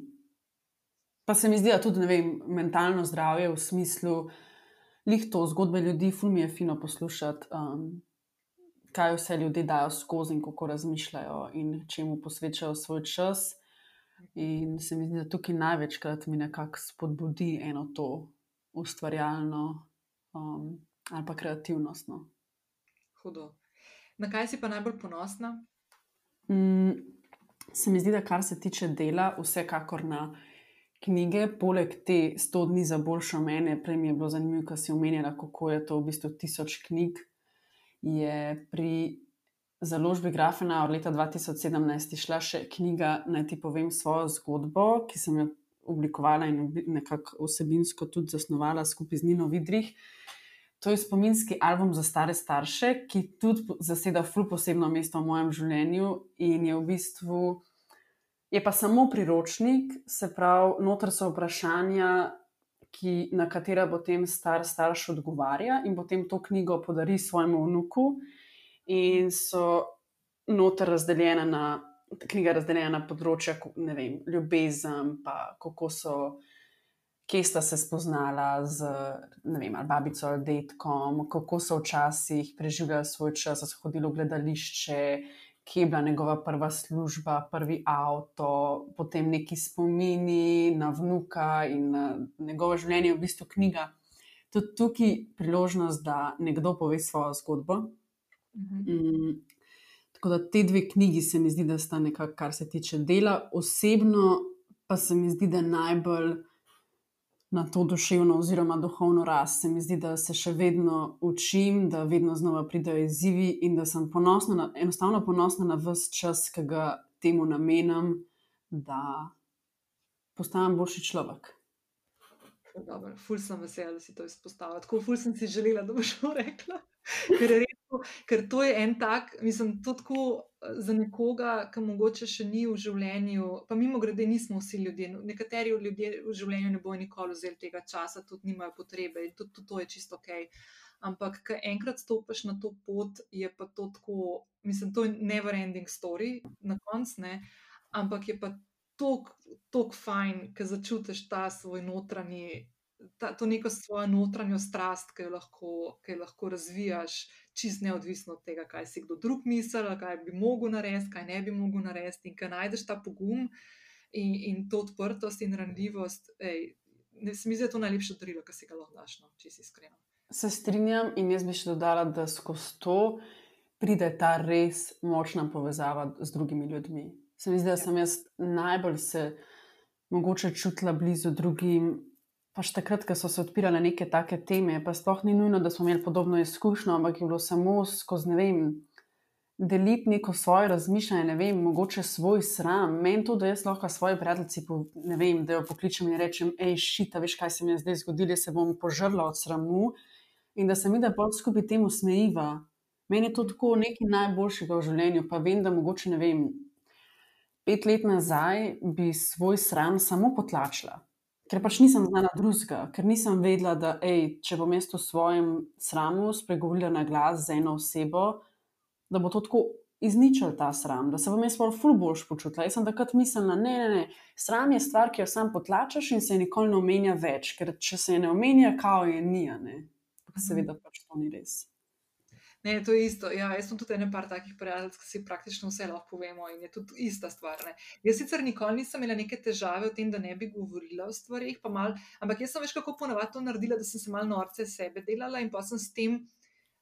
Pa se mi zdi, da tudi vem, mentalno zdravje v smislu, je to zgodbe ljudi, ful mi je fino poslušati, um, kaj vse ljudje dajo skozi in kako razmišljajo in čemu posvečajo svoj čas. In se mi zdi, da tukaj največkrat mi nekako spodbudi eno to ustvarjalno um, ali pa kreativnostno. Hudo. Na kaj si pa najbolj ponosna? Mm, se mi zdi, da kar se tiče dela, vsekakor na knjige, poleg te 100 dni za boljšo mene, prej mi je bilo zanimivo, kaj si omenjala, kako je to v bistvu tisoč knjig. Je pri založbi Grafena od leta 2017 šla še knjiga, naj ti povem svojo zgodbo, ki sem jo oblikovala in nekako vsebinsko tudi zasnovala skupaj z Nino Vidrih. To je spominski album za stare starše, ki tudi zaseda ful posebno mesto v mojem življenju in je v bistvu Je pa samo priročnik, se pravi, noter so vprašanja, ki, na katera potem star starš odgovarja in potem to knjigo podari svojemu vnuku. In so noter razdeljene na, knjiga razdeljena na področja, ne vem, ljubezen, pa kako so, kje sta se spoznala z, ne vem, ali babico ali detkom, kako so včasih preživljali svoj čas, so hodili v gledališče kje je bila njegova prva služba, prvi avto, potem neki spomini na vnuka in na njegovo življenje, v bistvu knjiga. tudi tukaj priložnost, da nekdo pove svojo zgodbo. Mhm. Mm, tako da te dve knjigi se mi zdi, da sta nekako, kar se tiče dela, osebno pa se mi zdi, da najbolj na to duševno oziroma duhovno rast. Se mi zdi, da se še vedno učim, da vedno znova pridejo izzivi in da sem ponosna, na, enostavno ponosna na vse čas, ki ga temu namenam, da postanem boljši človek. Ful sem vesela, da si to izpostavila. Tako ful sem si želela, da boš [LAUGHS] to rekla. Ker, rekel, ker to je en tak, mislim, to tako eh, za nekoga, ki mogoče še ni v življenju. Pa mimo grede, nismo vsi ljudje. No, nekateri ljudje v življenju ne bojo nikoli vzeli tega časa, tudi nimajo potrebe in tudi, tudi to je čisto ok. Ampak, ko enkrat stopiš na to pot, je pa to tako, mislim, to je never ending story na koncu, ampak je pa tako fajn, ker začutiš ta svoj notranji, ta, to neko svojo notranjo strast, ki jo lahko, ki jo lahko razvijaš, čist neodvisno od tega, kaj si kdo drug misli, kaj bi mogel narediti, kaj ne bi mogel narediti. In ker najdeš ta pogum in, in to odprtost in ranljivost, ej, ne se to najlepše darilo, kar si ga lahko daš, no, če si iskren. Se strinjam in jaz bi še dodala, da skozi to pride ta res močna povezava z drugimi ljudmi. Se mi zdi, da sem jaz najbolj se mogoče čutila blizu drugim. Pač takrat, ko so se odpirale neke take teme, pa sploh ni nujno, da smo imeli podobno izkušnjo, ampak je bilo samo skozi, ne vem, deliti neko svoje razmišljanje, ne vem, mogoče svoj sram. Meni to, da jaz lahko svoje prijateljice, ne vem, da jo pokličem in rečem, hej, šita, veš, kaj se mi je zdaj zgodilo, se bom požrla od sramu in da se mi da bolj skupaj temu smejiva. Meni je to tako nekaj najboljšega v življenju, pa vem, da mogoče ne vem pet let nazaj bi svoj sram samo potlačila, ker pač nisem znala drugega, ker nisem vedela, da ej, če bom jaz v svojem sramu spregovorila na glas za eno osebo, da bo to tako izničil ta sram, da se bom jaz bolj ful boljš počutila. Jaz sem takrat mislila, ne, ne, ne, sram je stvar, ki jo sam potlačaš in se nikoli ne omenja več, ker če se je ne omenja, kao je nija, ne. Pa seveda pač to ni res. Ne, to je isto. Ja, jaz sem tudi ene par takih prijateljev, ki si praktično vse lahko povemo in je tudi ista stvar. Ne. Jaz sicer nikoli nisem imela neke težave v tem, da ne bi govorila o stvarih, mal, ampak jaz sem veš kako ponovadi to naredila, da sem se mal norce sebe delala in pa sem s tem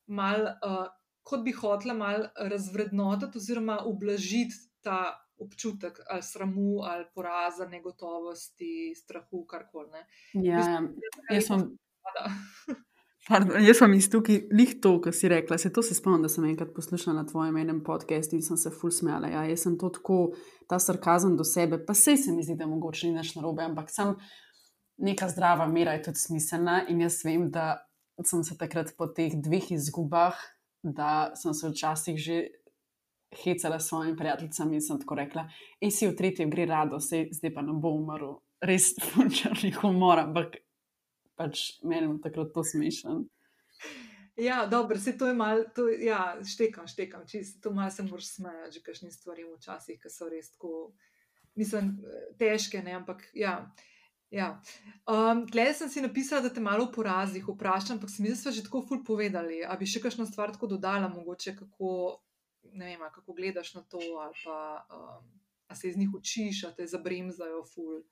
mal, uh, kot bi hotela, mal razvrednotiti oziroma ublažiti ta občutek ali sramu ali poraza, negotovosti, strahu, karkoli. Ja, jaz sem. [LAUGHS] Pardon, jaz sem iz tukaj lih to, kar si rekla. Se to se spomnim, da sem enkrat poslušala na tvojem enem podkastu in sem se ful smejala. Ja, jaz sem to tako, ta sarkazem do sebe, pa sej se mi zdi, da mogoče ni več narobe, ampak sem neka zdrava mera je tudi smiselna in jaz vem, da sem se takrat po teh dveh izgubah, da sem se včasih že hecala s svojimi prijateljicami in sem tako rekla, ej si v tretjem gre rado, sej, zdaj pa ne bo umrl. Res, [LAUGHS] črni humor, ampak pač meni takrat to smešen. Ja, dobro, se to je malo, ja, štekam, štekam, čisto to malo se moraš smejati, že kakšnim stvarem včasih, ki so res tako, mislim, težke, ne, ampak ja. Ja. Um, Tleh sem si napisala, da te malo v porazih vprašam, ampak se mi zdi, da smo že tako ful povedali. A bi še kakšno stvar tako dodala, mogoče kako, ne vem, kako gledaš na to, ali pa um, se iz njih učiš, a te zabremzajo ful.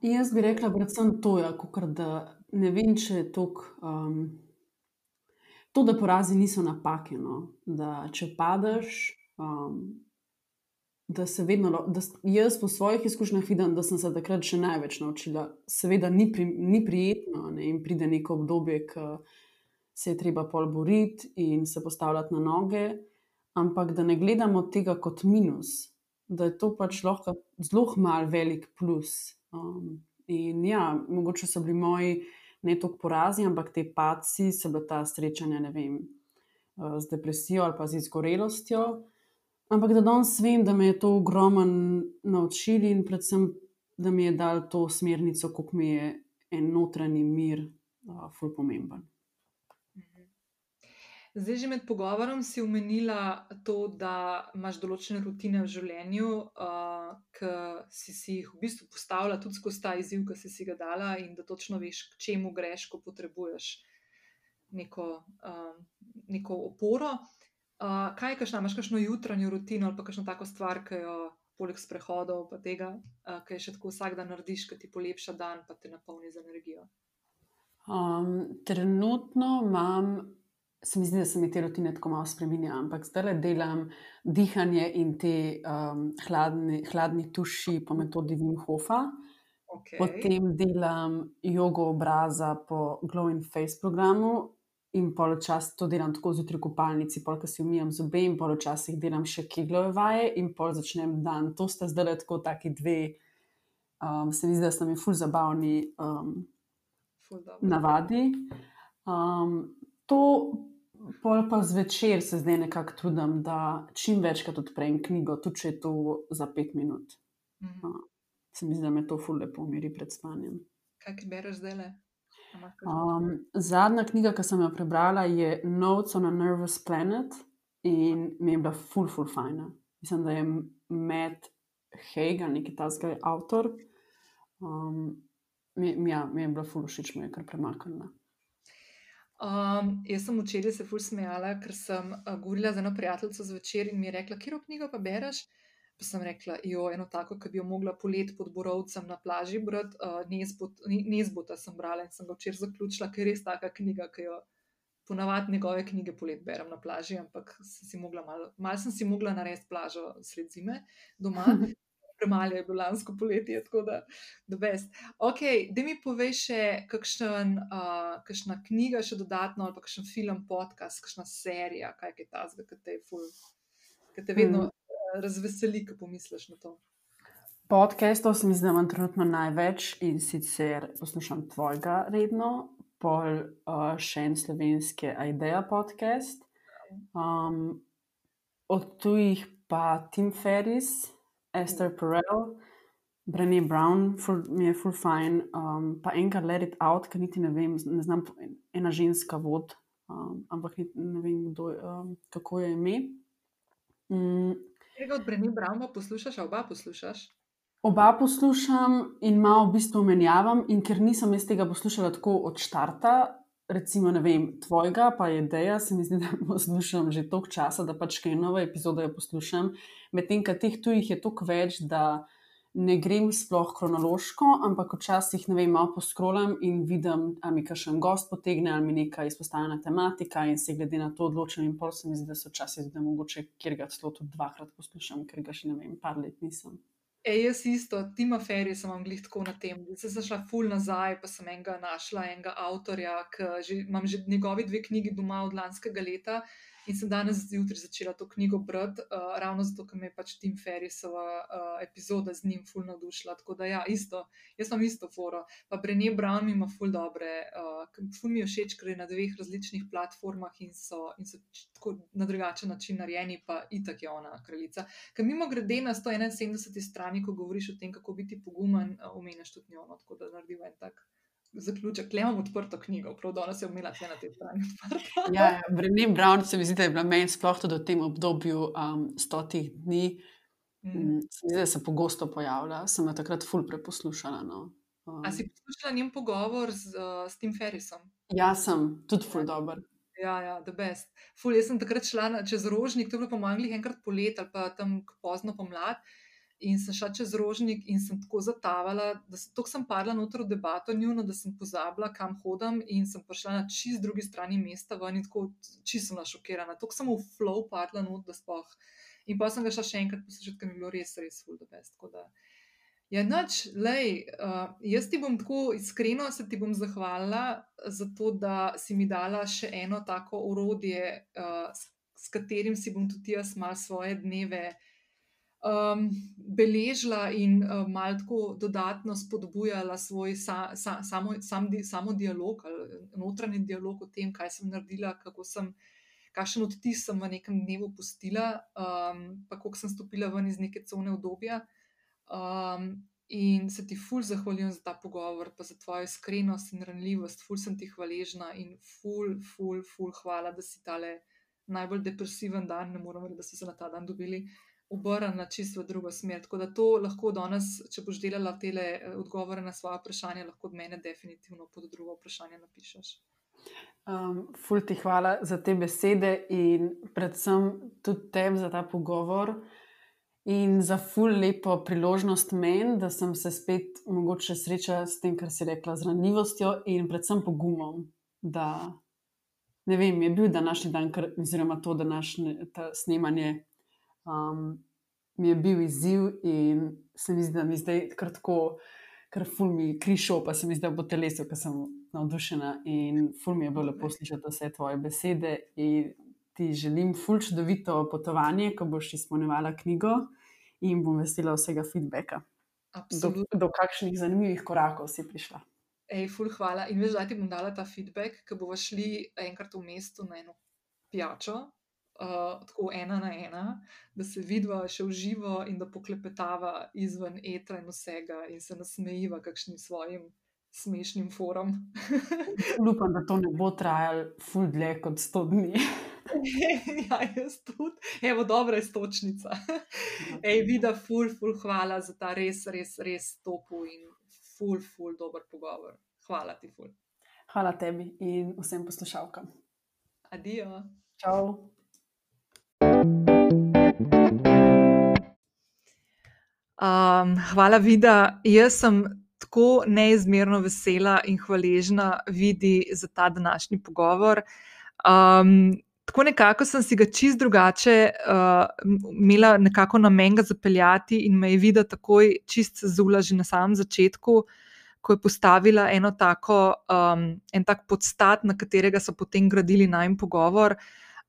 Jaz bi rekla, predvsem to, ja, da ne vem, če je tok, um, to, da porazi niso napake. No? Da če padeš, um, da se vedno, da jaz po svojih izkušnjah vidim, da sem se takrat še največ naučila. Seveda ni, pri, ni prijetno ne? in pride neko obdobje, ki se je treba pol boriti in se postavljati na noge, ampak da ne gledamo tega kot minus, da je to pač lahko zelo mal velik plus. Um, in ja, mogoče so bili moji ne toliko porazi, ampak te paci, so bile ta srečanja, ne vem, uh, z depresijo ali pa z izgorelostjo. Ampak da danes vem, da me je to ogromno naučili in predvsem, da mi je dal to smernico, kako mi je en notranji mir, uh, fulj pomemben. Zdaj, že med pogovorom si omenila to, da imaš določene rutine v življenju, uh, ki si, si jih v bistvu postavila tudi skozi ta izziv, ki si, si ga dala, in da točno veš, k čemu greš, ko potrebuješ neko, uh, neko oporo. Uh, kaj je, imaš kakšno jutranjo rutino ali pa kakšno tako stvar, ki jo poleg sprehodov, pa tega, uh, ki je še tako vsak dan narediš, ki ti polepša dan, pa te napolni z energijo. Um, trenutno imam, se mi zdi, da se mi te rutine tako malo spremenjajo, ampak zdaj le delam dihanje in te um, hladni, hladni tuši po metodi Wim Hofa. Okay. Potem delam jogo obraza po Glow in Face programu, in poločas to delam tako zjutraj v kopalnici, polk si umijam zobe, in poločasih delam še kiglove vaje, in pol začnem dan. To sta zdaj le tako taki dve, um, se mi zdi, da so mi ful zabavni um, Ful dobro. navadi. Um, to pol pa zvečer se zdaj nekako trudim, da čim večkrat odprem knjigo, tudi če je to za pet minut. Mhm. Se mi zdi, da me to ful lepo umiri pred spanjem. Kaj bereš zdaj? Le? Um, zadnja knjiga, ki sem jo prebrala, je Notes on a Nervous Planet in mi je bila ful, ful, fajna. Mislim, da je Matt Haig, ali neki tasga je avtor. Um, mi, mi- ja, mi je bila ful všeč, mi je kar premaknila. Um, jaz sem včeraj se ful smejala, ker sem uh, govorila z eno prijateljico zvečer in mi je rekla, kje knjigo pa bereš. Pa sem rekla, jo, eno tako, ki bi jo mogla polet pod borovcem na plaži brati, uh, Nezbot- Ne- Nezbota sem brala in sem ga včeraj zaključila, ker je res taka knjiga, ki jo ponavadi njegove knjige polet berem na plaži, ampak sem si mogla malo, malo sem si mogla narediti plažo sred zime doma. Premalo je bilo lansko poletje, tako da, da best. Ok, da mi povej še, kakšen, uh, kakšna knjiga, še dodatno, ali pa kakšen film, podcast, kakšna serija, kaj je ta zgo, ki te, je ful, ki te vedno uh, razveseli, ko pomisliš na to. Podcastov se mi zdi, da imam trenutno največ in sicer poslušam tvojega redno, pol uh, še en slovenski Aideja podcast. Um, od tujih pa Tim Ferris, Esther Perel, Brené Brown, ful, mi je full fajn, um, pa enkrat Let It Out, ker niti ne vem, ne znam, ena ženska vod, um, ampak niti ne vem, kdo, um, kako je ime. Mm, Tega od Breni Brauma poslušaš, a oba poslušaš? Oba poslušam in malo v bistvu menjavam, in ker nisem jaz tega poslušala tako od začetka, recimo, ne vem, tvojega, pa je ideja, se mi zdi, da poslušam že toliko časa, da pač kaj nove epizode poslušam. Medtem, ka teh tujih je toliko več, da ne grem sploh kronološko, ampak včasih, ne vem, malo poskrolam in vidim, ali mi kakšen gost potegne, ali mi neka izpostavljena tematika in se glede na to odločim. In pol se mi zdi, da so včasih, da mogoče kjer ga celo tudi dvakrat poslušam, ker ga še ne vem, par let nisem. E, jaz isto, Tima Ferry sem vam glih tako na tem. Zdaj sem šla ful nazaj, pa sem enega našla, enega avtorja, ki že, imam že njegovi dve knjigi doma od lanskega leta in sem danes zjutraj začela to knjigo brati, uh, ravno zato, ker me je pač Tim Ferrisova uh, epizoda z njim ful navdušila. Tako da ja, isto, jaz imam isto foro. Pa Brené Brown ima ful dobre, uh, ful mi je všeč, ker je na dveh različnih platformah in so, in so tako na drugačen način narejeni, pa itak je ona kraljica. Ker mimo grede na 171. strani, ko govoriš o tem, kako biti pogumen, uh, omenjaš tudi njo, no, tako da naredimo en tak. Zaključek, le imam odprto knjigo, prav danes je imela tle na tej strani odprto. Ja, ja, Brené Brown se mi zdi, da je bila meni sploh tudi v tem obdobju um, stotih dni, Mm. mm. se mi zdi, da se pogosto pojavlja. Sem jo takrat ful preposlušala. No. Um, A si poslušala njen pogovor z, uh, s Tim Ferrisom? Jaz sem tudi ful dober. Ja, ja, the best. Ful, jaz sem takrat šla na, čez rožnik, to je bilo po manjkih enkrat polet ali pa tam pozno pomlad. In sem šla čez rožnik in sem tako zatavala, da sem, sem padla noter v debato njuno, da sem pozabila, kam hodim in sem prišla na čist drugi strani mesta ven in tako čisto sem bila šokirana. Tako sem v flow padla not, da sploh. In pa sem ga šla še enkrat poslušati, ker mi je bilo res, res full the best. Tako da, Ja, noč, lej, uh, jaz ti bom tako iskreno se ti bom zahvalila za to, da si mi dala še eno tako orodje, uh, s, s katerim si bom tudi jaz mal svoje dneve um, beležila in uh, mal tako dodatno spodbujala svoj sa, sa, samo, sam, di, samo dialog notranji dialog o tem, kaj sem naredila, kako sem. Kakšen odtis sem v nekem dnevu pustila, um, pa kako sem stopila ven iz neke cone obdobja. Um, in se ti ful zahvaljujem za ta pogovor, pa za tvojo iskrenost in ranljivost, ful sem ti hvaležna in ful, ful, ful hvala, da si tale najbolj depresiven dan, ne moramo reči, da so se na ta dan dobili, obrnili na čisto drugo smer. Tako da to lahko danes, če boš delala tele eh, odgovore na svoje vprašanje, lahko od mene definitivno pod drugo vprašanje napišeš. Um, ful ti hvala za te besede in predvsem tudi tebi za ta pogovor. In za ful lepo priložnost meni, da sem se spet mogoče srečala s tem, kar si rekla, z ranljivostjo in predvsem pogumom. Da, ne vem, je bil današnji dan, kar, oziroma to današnje snemanje, um, mi je bil izziv in se mi zdi, da mi zdaj kratko, ker ful mi krišo, pa se mi zdi, da bo telesu, ker sem navdušena in ful mi je bilo lepo slišati vse tvoje besede. In ti želim ful čudovito potovanje, ko boš izpolnjevala knjigo in bom vesela vsega feedbacka. Do, do kakšnih zanimivih korakov si prišla. Ej, ful, hvala. In veš, da ti bom dala ta feedback, ko bomo šli enkrat v mestu na eno pijačo, uh, tako ena na ena, da se vidiva še v živo in da poklepetava izven etra in vsega in se nasmejiva kakšnim svojim smešnim forum. [LAUGHS] Upam, da to ne bo trajalo ful dlje kot 100 dni. [LAUGHS] ja, jaz tudi. Evo, dobra je stočnica. [LAUGHS] Ej, vida, ful, ful, hvala za ta res, res, res topu in ful, ful, dober pogovor. Hvala ti, ful. Hvala tebi in vsem poslušalkam. Adijo. Čau. Um, hvala, Vida. Jaz sem tako neizmerno vesela in hvaležna vidi za ta današnji pogovor. Um, tako nekako sem si ga čist drugače uh, imela nekako namen ga zapeljati in me je videla takoj čist zula že na samem začetku, ko je postavila eno tako, um, en tak podstat, na katerega so potem gradili najmen pogovor.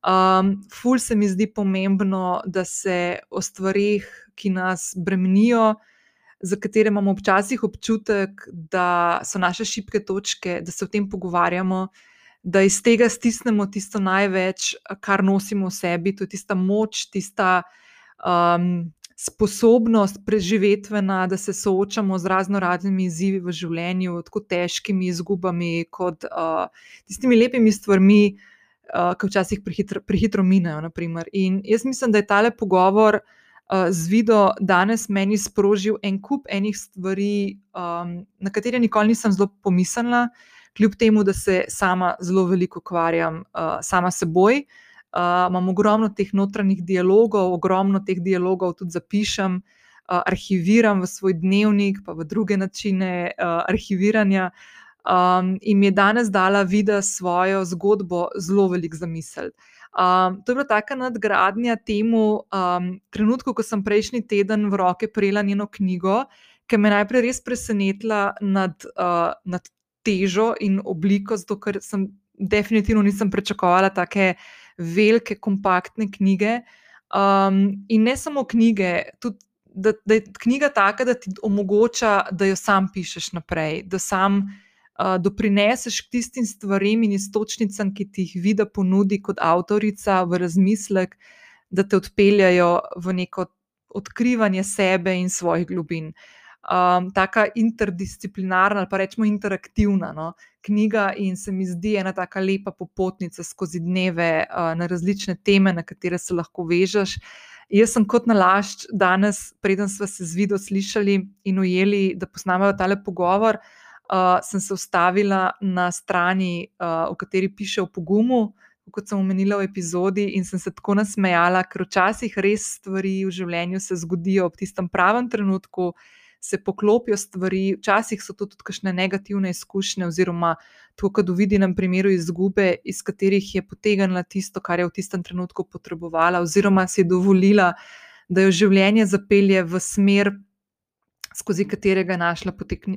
Um, ful se mi zdi pomembno, da se o stvarih, ki nas bremenijo, za katere imamo včasih občutek, da so naše šibke točke, da se o tem pogovarjamo, da iz tega stisnemo tisto največ, kar nosimo v sebi, to je tista moč, tista um, sposobnost preživetvena, da se soočamo z razno raznimi izzivi v življenju, tako težkimi izgubami, kot uh, tistimi lepimi stvarmi, uh, ki včasih prehitro, prehitro minejo. In jaz mislim, da je tale pogovor z Vido danes meni sprožil en kup enih stvari, um, na katere nikoli nisem zelo pomislila, kljub temu, da se sama zelo veliko ukvarjam uh, sama seboj. Uh, imam ogromno teh notranjih dialogov, ogromno teh dialogov tudi zapišem, uh, arhiviram v svoj dnevnik, pa v druge načine uh, arhiviranja. Um, in mi je danes dala vida svojo zgodbo zelo velik zamisel. Um, to je bila taka nadgradnja temu um, trenutku, ko sem prejšnji teden v roke prejela njeno knjigo, ki me je najprej res presenetila nad, uh, nad težo in obliko, zato ker sem definitivno nisem pričakovala tako velike, kompaktne knjige. Um, in ne samo knjige, tudi da, da je knjiga taka, da ti omogoča, da jo sam pišeš naprej, da sam doprineseš k tistim stvarem in istočnicam, ki ti jih vidi ponudi kot avtorica v razmislek, da te odpeljajo v neko odkrivanje sebe in svojih globin. Um, taka interdisciplinarna, ali pa rečemo interaktivna no, knjiga, in se mi zdi ena tako lepa popotnica skozi dneve uh, na različne teme, na katere se lahko vežeš. Jaz sem kot nalašč danes, preden smo se z vidom slišali in ujeli, da posnamemo tale pogovor, uh, uh, sem se ustavila na strani, uh, v kateri piše o pogumu, kot sem omenila v epizodi, in sem se tako nasmejala, ker včasih res stvari v življenju se zgodijo ob tistem pravem trenutku. Se poklopijo stvari, včasih so to tudi kakšne negativne izkušnje, oziroma to, kar vidi na primeru izgube, iz katerih je potegnila tisto, kar je v tistem trenutku potrebovala, oziroma si je dovolila, da jo življenje zapelje v smer, skozi katerega je našla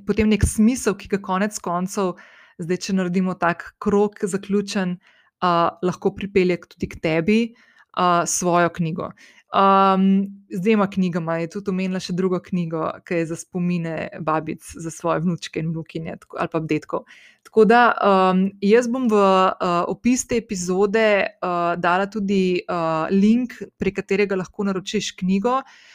potem nek smisel, ki ga konec koncev, zdaj, če naredimo tak krok, zaključen, uh, lahko pripelje tudi k tebi uh, svojo knjigo. Um, z dvema knjigama je tudi omenila še drugo knjigo, ki je za spomine babic, za svoje vnučke in vnukinje ali pa detkov. Tako da um, jaz bom v uh, opis te epizode uh, dala tudi uh, link, prek katerega lahko naročiš knjigo. Uh,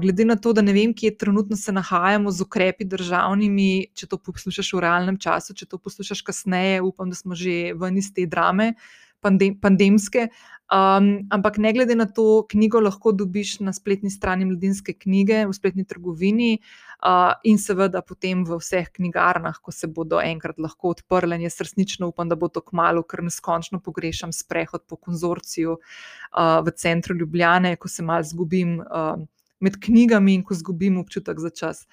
glede na to, da ne vem, kje trenutno se nahajamo z ukrepi državnimi, če to poslušaš v realnem času, če to poslušaš kasneje, upam, da smo že ven iz te drame pandem, pandemske. Um, ampak ne glede na to, knjigo lahko dobiš na spletni strani Mladinske knjige, v spletni trgovini uh, in seveda potem v vseh knjigarnah, ko se bodo enkrat lahko odprle. Jaz resnično upam, da bo to kmalo, ker neskončno pogrešam sprehod po konzorciju uh, v centru Ljubljane, ko se mal zgubim. Uh, med knjigami in ko izgubim občutek za čas.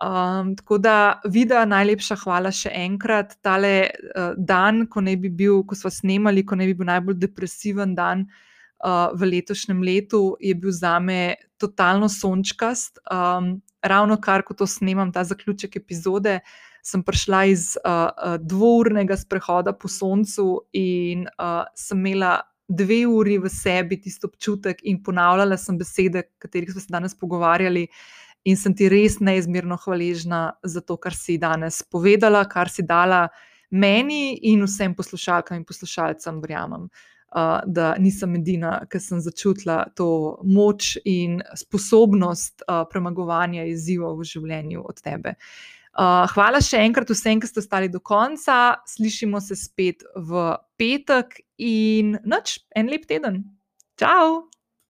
Um, tako da, vida, najlepša hvala še enkrat. Tale uh, dan, ko, bi bil, ko smo snemali, ko naj bi bil najbolj depresiven dan uh, v letošnjem letu, je bil za me totalno sončkast. Um, ravno kar, ko to snemam, ta zaključek epizode, sem prišla iz uh, dvournega sprehoda po soncu in uh, sem imela. Dve uri v sebi, tisto občutek, in ponavljala sem besede, o katerih smo se danes pogovarjali, in sem ti res neizmerno hvaležna za to, kar si danes povedala, kar si dala meni in vsem poslušalkam in poslušalcem, verjamem. Uh, da nisem edina, ki sem začutila to moč in sposobnost uh, premagovanja izzivov v življenju od tebe. Uh, hvala še enkrat vsem, ki ste ostali do konca. Slišimo se spet v petek in noč, en lep teden. Ciao!